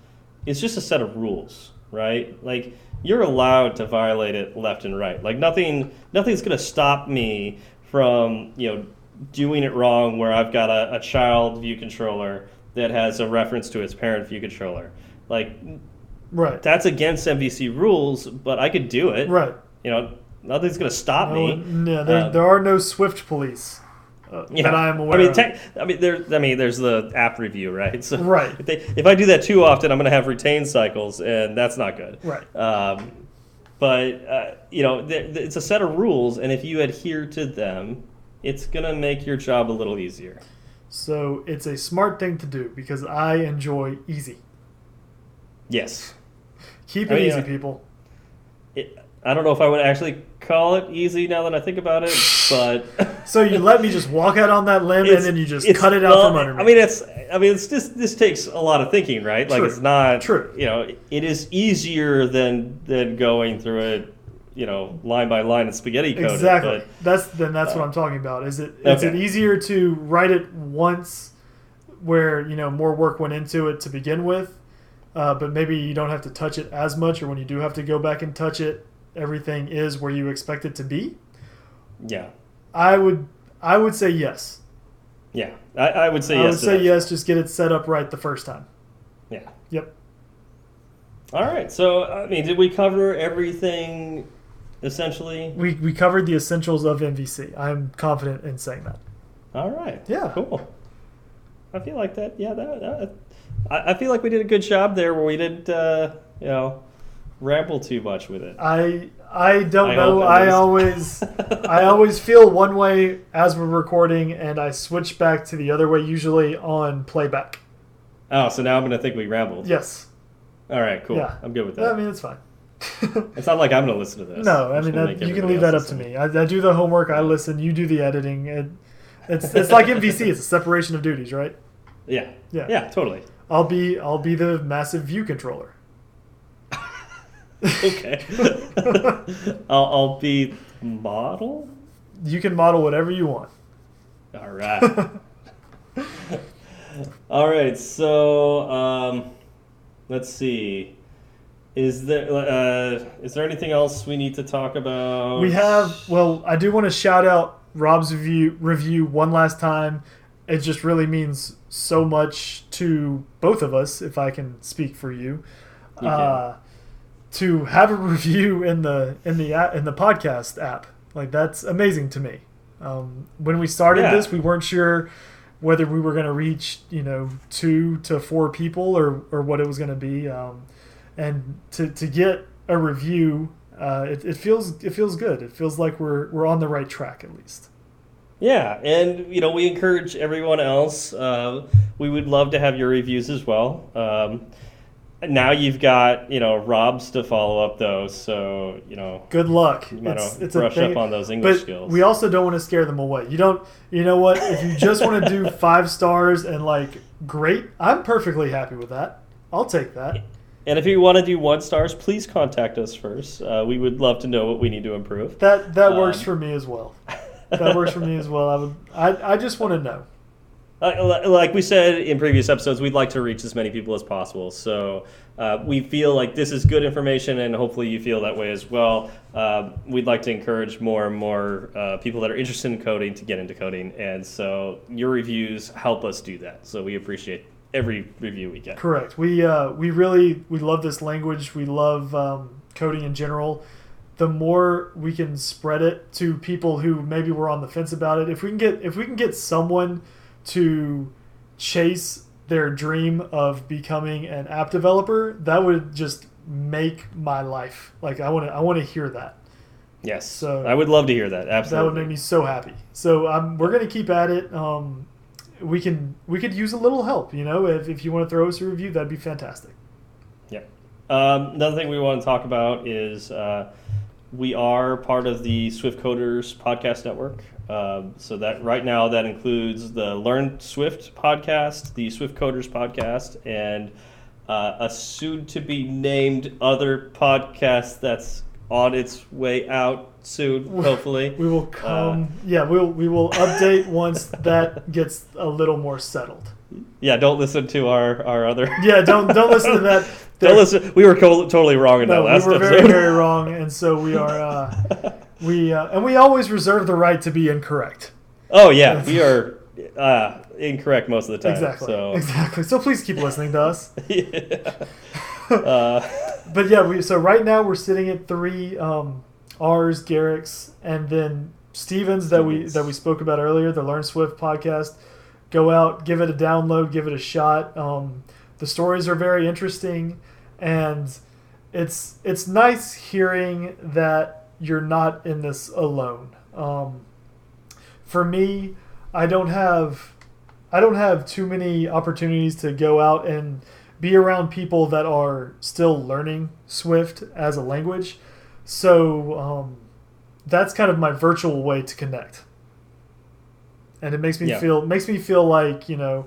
is just a set of rules, right? Like you're allowed to violate it left and right. Like nothing nothing's going to stop me from, you know, doing it wrong where I've got a, a child view controller that has a reference to its parent view controller. Like Right. that's against MVC rules, but I could do it. right. You know, nothing's going to stop No, me. no, there, Um, there are no Swift police uh, that I am aware I mean, of. tech, I mean, there. I mean, there's the app review, right? [LAUGHS] So Right. If, they, if I do that too often, I'm going to have retain cycles, and that's not good. Right. Um, but uh, you know, there, it's a set of rules, and if you adhere to them, it's going to make your job a little easier. So it's a smart thing to do because I enjoy easy. Yes. Keep I it mean, easy, uh, people. It, I don't know if I would actually call it easy now that I think about it, but [LAUGHS] So you let me just walk out on that limb and then you just cut it out not- from under me. I mean, it's. I mean, it's just. This takes a lot of thinking, right? Like it's not. True. You know, it is easier than than going through it. You know, line by line and spaghetti code. exactly. but- That's then that's what uh, I'm talking about. Is it is it okay. easier to write it once, where you know more work went into it to begin with, uh, but maybe you don't have to touch it as much, or when you do have to go back and touch it, everything is where you expect it to be. yeah. I would I would say yes. Yeah. I, I would say I yes. I would say that. yes. Just get it set up right the first time. Yeah. Yep. All right. So, I mean, did we cover everything essentially? We we covered the essentials of MVC. I'm confident in saying that. All right. Yeah. Cool. I feel like that. Yeah. That. that I, I feel like we did a good job there, where we didn't, uh, you know, ramble too much with it. I I don't I know. I always [LAUGHS] I always feel one way as we're recording, and I switch back to the other way usually on playback. Oh, so now I'm gonna think we rambled. Yes. All right, cool. Yeah. I'm good with that. I mean, it's fine. [LAUGHS] it's not like I'm gonna listen to this. no, I mean that, you can leave that up to me. I, I do the homework. I listen. You do the editing. It, it's it's like [LAUGHS] MVC. It's a separation of duties, right? Yeah. Yeah. Yeah. Totally. I'll be I'll be the massive view controller. [LAUGHS] Okay. [LAUGHS] I'll, I'll be model. You can model whatever you want. All right. [LAUGHS] All right. So um, let's see. Is there uh, is there anything else we need to talk about? We have well, I do want to shout out Rob's review review one last time. It just really means so much to both of us, if I can speak for you. You. Uh, to have a [LAUGHS] review in the in the app, in the podcast app, like that's amazing to me. Um, when we started Yeah. this, we weren't sure whether we were going to reach you know two to four people or or what it was going to be. Um, and to, to get a review, uh, it, it feels it feels good. It feels like we're we're on the right track at least. Yeah, and you know we encourage everyone else. Uh, we would love to have your reviews as well. Um, now you've got you know Rob's to follow up though, so you know Good luck. you might It's, it's brush up on those English but skills. we also don't want to scare them away. You don't. You know what? If you just want to do [LAUGHS] five stars and like great, I'm perfectly happy with that. I'll take that. and if you want to do one stars, please contact us first. Uh, we would love to know what we need to improve. That that works Um, for me as well. [LAUGHS] That works for me as well. I would. I, I just want to know. Uh, like we said in previous episodes, we'd like to reach as many people as possible. So uh, we feel like this is good information, and hopefully you feel that way as well. Uh, we'd like to encourage more and more uh, people that are interested in coding to get into coding, and so your reviews help us do that. So we appreciate every review we get. Correct. We uh, we really we love this language. We love um, coding in general. The more we can spread it to people who maybe were on the fence about it, if we can get if we can get someone to chase their dream of becoming an app developer, that would just make my life. Like I want to I want to hear that. Yes, So- I would love to hear that. Absolutely. That would make me so happy. So um, we're gonna keep at it. Um, we can we could use a little help. You know, if, if you want to throw us a review, that'd be fantastic. Yeah. Um, another thing we want to talk about is uh, we are part of the Swift Coders podcast network. Um, so that right now that includes the Learn Swift podcast, the Swift Coders podcast, and uh, a soon-to-be named other podcast that's on its way out soon, [LAUGHS] hopefully. We will come. yeah, we'll we will update once that gets a little more settled. Yeah, don't listen to our, our other. [LAUGHS] Yeah, don't don't listen to that. [LAUGHS] don't listen. We were co- totally wrong in No, that last we were episode. very very wrong, and so we are uh, [LAUGHS] we uh, and we always reserve the right to be incorrect. Oh yeah, we are uh, incorrect most of the time. Exactly. So Exactly. So please keep listening to us. yeah. uh, But yeah, we so right now we're sitting at three um, R's, Garrick's, and then Stevens that we that we spoke about earlier, the Learn Swift podcast. Go out, give it a download, give it a shot. Um, the stories are very interesting, and it's it's nice hearing that you're not in this alone. Um, for me, I don't have I don't have too many opportunities to go out and be around people that are still learning Swift as a language. So um, that's kind of my virtual way to connect, and it makes me Yeah. feel makes me feel like you know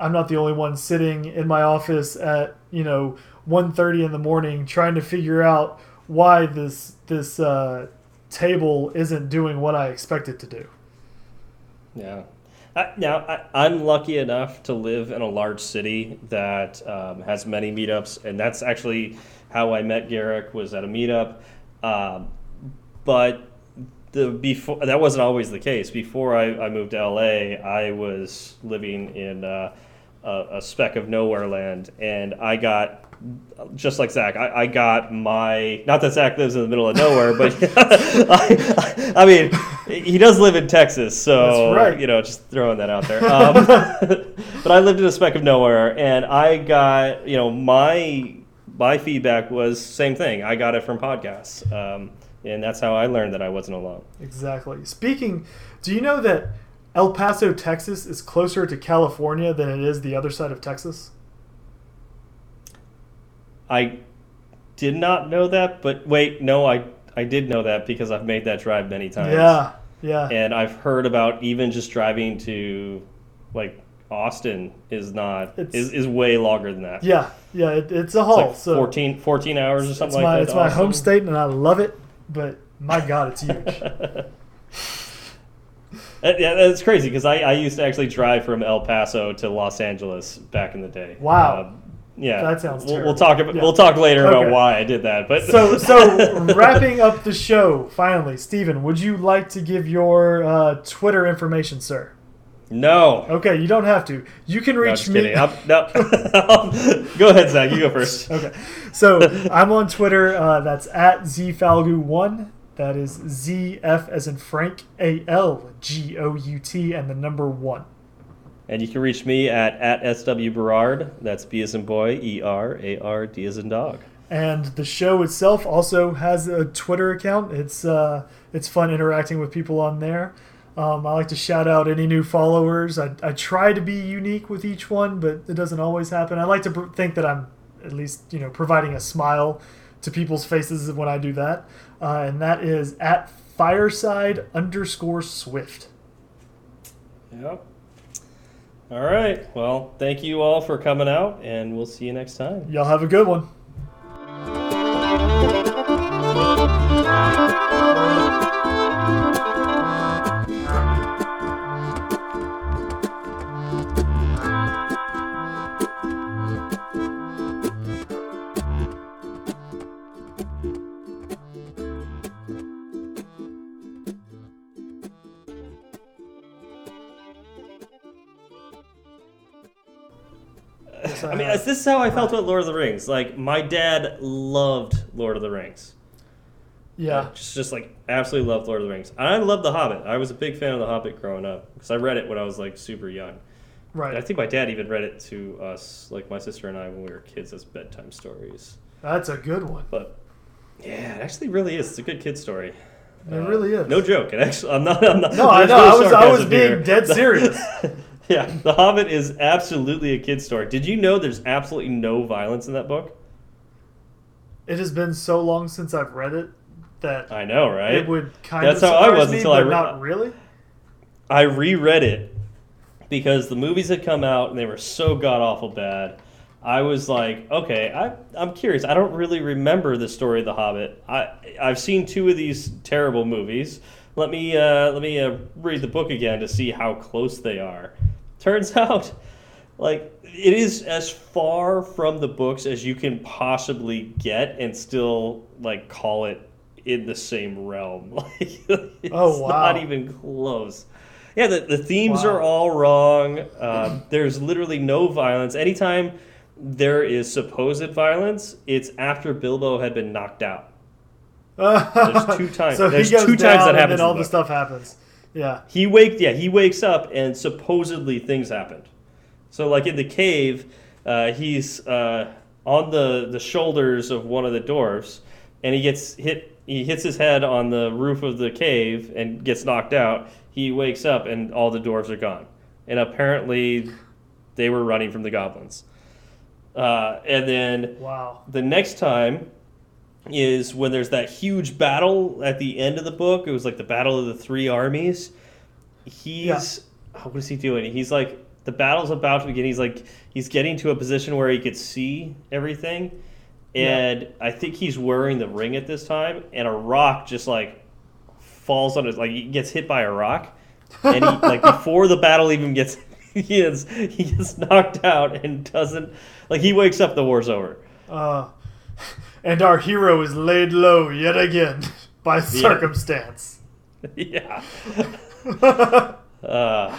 I'm not the only one sitting in my office at you know 1.30 in the morning trying to figure out why this this uh, table isn't doing what I expect it to do. yeah. I, now I, I'm lucky enough to live in a large city that um, has many meetups, and that's actually how I met Garrick was at a meetup. Um, but the before that wasn't always the case. Before I, I moved to LA, I was living in uh, a, a speck of nowhere land, and I got just like Zach. I, I got my not that Zach lives in the middle of nowhere, but [LAUGHS] I, I mean he does live in Texas, so right. you know just throwing that out there. Um, [LAUGHS] but I lived in a speck of nowhere, and I got you know my my feedback was same thing. I got it from podcasts, um, and that's how I learned that I wasn't alone. Exactly. Speaking, do you know that El Paso, Texas is closer to California than it is the other side of Texas? I did not know that, but wait, no, I I did know that because I've made that drive many times. Yeah, yeah. and I've heard about even just driving to like Austin is not It's- is, is way longer than that. yeah, yeah, it, it's a It's haul. like so 14, 14 hours or something my like that. it's my home state, and I love it. But my God, it's huge. [LAUGHS] Yeah, that's crazy because I, I used to actually drive from El Paso to Los Angeles back in the day. Wow. Uh, yeah, That sounds We'll, we'll talk about Yeah. we'll talk later Okay. about why I did that. But so [LAUGHS] so wrapping up the show finally, Stephen, would you like to give your uh, Twitter information, sir? No, Okay, you don't have to. You can no, reach just me. No, [LAUGHS] go ahead, Zach. You go first. [LAUGHS] Okay. So I'm on Twitter. Uh, that's at zfalgout1. That is ZF as in Frank, A L G O U T, and the number one. And you can reach me at at SW Berard. That's B as in boy, E R A R D as in dog. And the show itself also has a Twitter account. It's uh, it's fun interacting with people on there. Um, I like to shout out any new followers. I, I try to be unique with each one, but it doesn't always happen. I like to think that I'm at least you know providing a smile to people's faces when I do that. Uh, and that is at fireside underscore swift. Yep. All right. Well, thank you all for coming out, and we'll see you next time. Y'all have a good one. Yes, I mean, have. this is how I felt about Lord of the Rings. Like, my dad loved Lord of the Rings. yeah. Just, just like absolutely loved Lord of the Rings. And I loved The Hobbit. I was a big fan of The Hobbit growing up because I read it when I was like super young. Right. I think my dad even read it to us, like my sister and I, when we were kids as bedtime stories. That's a good one. But yeah, it actually really is. It's a good kid story. It really uh, is. No joke. It actually, I'm not. I'm not No, I know. I was- I was being here. dead serious. [LAUGHS] [LAUGHS] yeah, The Hobbit is absolutely a kid's story. Did you know there's absolutely no violence in that book? It has been so long since I've read it that I know, right? it would kind That's of how I was me, until I re- not really. I reread it because the movies had come out and they were so god awful bad. I was like, okay, I, I'm curious. I don't really remember the story of The Hobbit. I I've seen two of these terrible movies. Let me uh, let me uh, read the book again to see how close they are. Turns [LAUGHS] out, like it is as far from the books as you can possibly get, and still like call it in the same realm. [LAUGHS] Like it's Oh, wow. not even close. Yeah, the, the themes Wow. are all wrong. Um, there's literally no violence. Anytime there is supposed violence, it's after Bilbo had been knocked out. [LAUGHS] There's two times- So there's he goes two times that and happens then all the the stuff happens. Yeah. He wake yeah he wakes up and supposedly things happened. So like in the cave, uh, he's uh, on the the shoulders of one of the dwarves, and he gets hit. He hits his head on the roof of the cave and gets knocked out. He wakes up and all the dwarves are gone, and apparently they were running from the goblins. Uh, and then Wow. the next time is when there's that huge battle at the end of the book. It was like the battle of the three armies. He's oh, what is he doing? He's like the battle's about to begin. He's like he's getting to a position where he could see everything, and I think he's wearing the ring at this time. And a rock just like falls on his like he gets hit by a rock, and he like [LAUGHS] before the battle even gets [LAUGHS] he is he gets knocked out and doesn't like he wakes up the war's over. Uh, and our hero is laid low yet again [LAUGHS] by circumstance. [LAUGHS] yeah. [LAUGHS] Uh,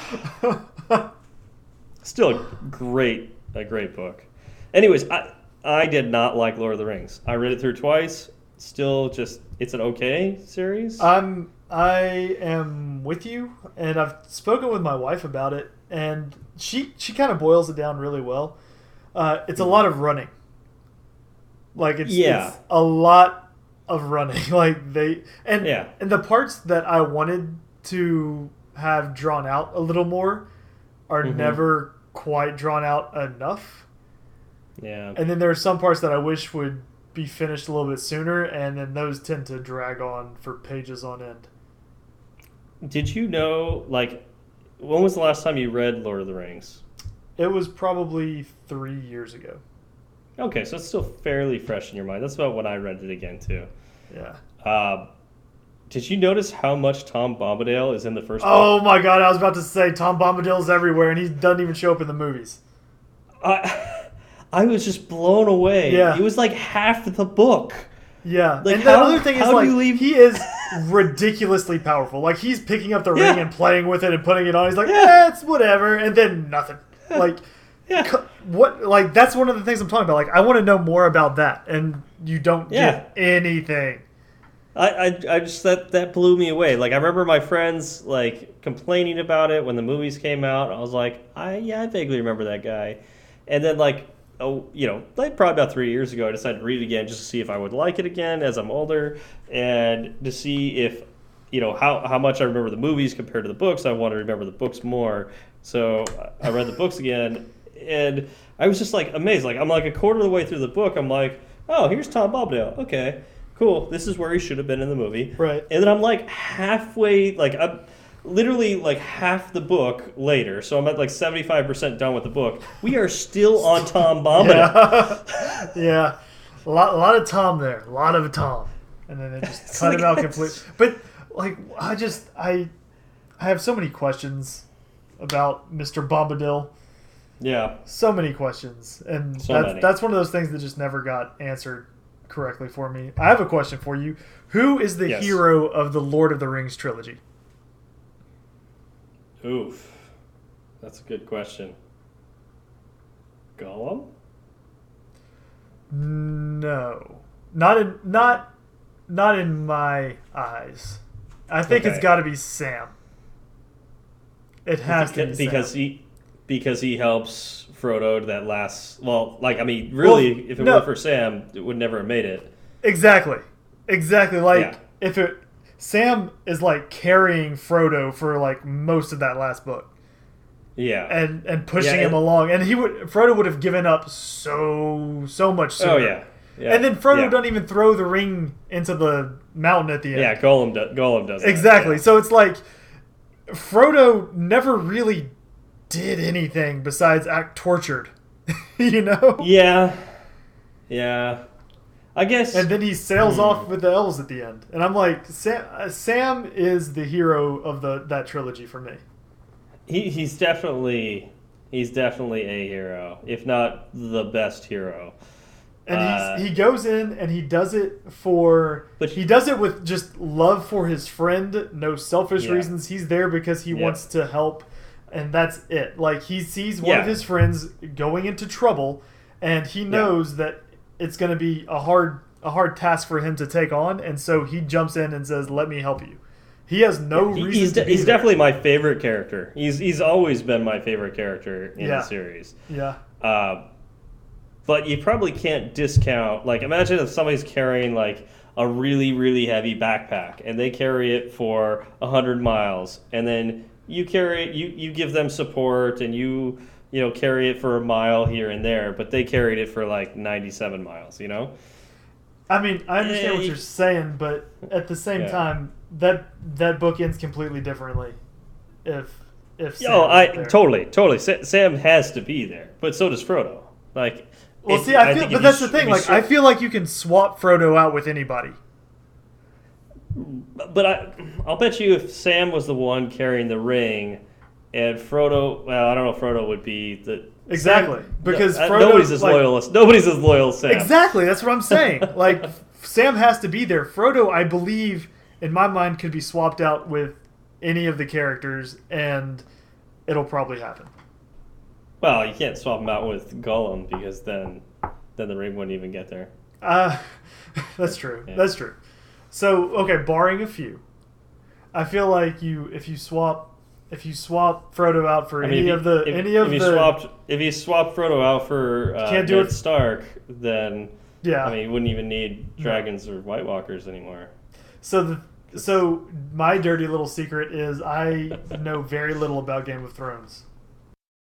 still a great, a great book. Anyways, I I did not like Lord of the Rings. I read it through twice. Still, just it's an okay series. I'm I am with you, and I've spoken with my wife about it, and she she kind of boils it down really well. Uh, it's a lot of running. Like it's, Yeah. it's a lot of running. [LAUGHS] Like they and Yeah. and the parts that I wanted to have drawn out a little more are Mhm. never quite drawn out enough. Yeah. And then there are some parts that I wish would be finished a little bit sooner, and then those tend to drag on for pages on end. Did you know, like, when was the last time you read Lord of the Rings? It was probably three years ago. Okay, so it's still fairly fresh in your mind. That's about when I read it again, too. Yeah. Uh, did you notice how much Tom Bombadil is in the first Oh my god, I was about to say Tom Bombadil's everywhere, and he doesn't even show up in the movies. I, [LAUGHS] I was just blown away. Yeah. It was like half the book. Yeah, Like, and the other thing is how do like you leave- he is [LAUGHS] ridiculously powerful. Like he's picking up the Yeah. ring and playing with it and putting it on. He's like, Yeah. eh, it's whatever, and then nothing. Like, Yeah. what? Like that's one of the things I'm talking about. Like I want to know more about that, and you don't Yeah. get anything. I, I, I just that that blew me away. Like I remember my friends like complaining about it when the movies came out. I was like, I yeah, I vaguely remember that guy. And then like oh, you know, like probably about three years ago, I decided to read it again just to see if I would like it again as I'm older, and to see if you know how how much I remember the movies compared to the books. I want to remember the books more. So I read the books again, and I was just like amazed. Like I'm like a quarter of the way through the book. I'm like, oh, here's Tom Bombadil. Okay, cool. This is where he should have been in the movie. Right. And then I'm like halfway, like I'm literally like half the book later. So I'm at like 75% done with the book. We are still on Tom Bombadil. [LAUGHS] Yeah, [LAUGHS] yeah. A lot, a lot of Tom there. A lot of Tom, and then they just [LAUGHS] cut like- him out completely. But like, I just, I, I have so many questions about Mr. Bombadil. Yeah. So many questions, and So that's many. that's one of those things that just never got answered correctly for me. I have a question for you. Who is the Yes. hero of the Lord of the Rings trilogy? Oof. That's a good question. Gollum? No, not in not not in my eyes. I think it's got to be Sam. It has to be because, because Sam. he because he helps Frodo to that last well, like I mean, really Well, if it no. weren't for Sam, it would never have made it. Exactly. Exactly. Like Yeah. if it Sam is like carrying Frodo for like most of that last book Yeah. and and pushing Yeah, him along and he would Frodo would have given up so so much oh, sooner. oh yeah. Yeah. And then Frodo yeah. doesn't even throw the ring into the mountain at the end. Yeah, Gollum does Gollum does that, Exactly. yeah. So it's like Frodo never really did anything besides act tortured. [LAUGHS] you know? Yeah. Yeah. I guess And then he sails Hmm. off with the elves at the end. And I'm like, Sam, uh, Sam is the hero of the that trilogy for me. he, he's definitely he's definitely a hero, if not the best hero. And Uh, he goes in and he does it for But- he does it with just love for his friend, no selfish Yeah. reasons. He's there because he Yeah. wants to help and that's it. Like he sees one of his friends going into trouble and he knows that it's going to be a hard a hard task for him to take on and so he jumps in and says, "Let me help you." He has no He- reason he's, to de- he's definitely my favorite character. He's he's always been my favorite character in Yeah. the series. Yeah. Uh, but you probably can't discount. Like, imagine if somebody's carrying like a really really heavy backpack and they carry it for hundred miles, and then you carry it. You you give them support and you you know carry it for a mile here and there, but they carried it for like ninety seven miles. You know. I mean, I understand what you're saying, but at the same Yeah. time, that that book ends completely differently. If if Sam Oh, I there. totally, totally. Sa- Sam has to be there, but so does Frodo. Like, Well, if- see, I feel, think but that's the thing. Like, sh- I feel like you can swap Frodo out with anybody. But I, I'll bet you if Sam was the one carrying the ring, and Frodo, well, I don't know if Frodo would be the Exactly, because no, uh, Frodo, nobody's as like- loyal as nobody's as loyal as Sam. Exactly, that's what I'm saying. [LAUGHS] Like, Sam has to be there. Frodo, I believe, in my mind, could be swapped out with any of the characters, and it'll probably happen. Well, you can't swap him out with Gollum because then, then the ring wouldn't even get there. Uh, [LAUGHS] that's true. Yeah. That's true. So okay, barring a few, I feel like you if you swap if you swap Frodo out for I any mean, of the if, any of if the swapped, if you swap Frodo out for uh, Can't do Ned it- Stark, then Yeah. I mean, you wouldn't even need dragons or White Walkers anymore. So the so my dirty little secret is I know very little about Game of Thrones.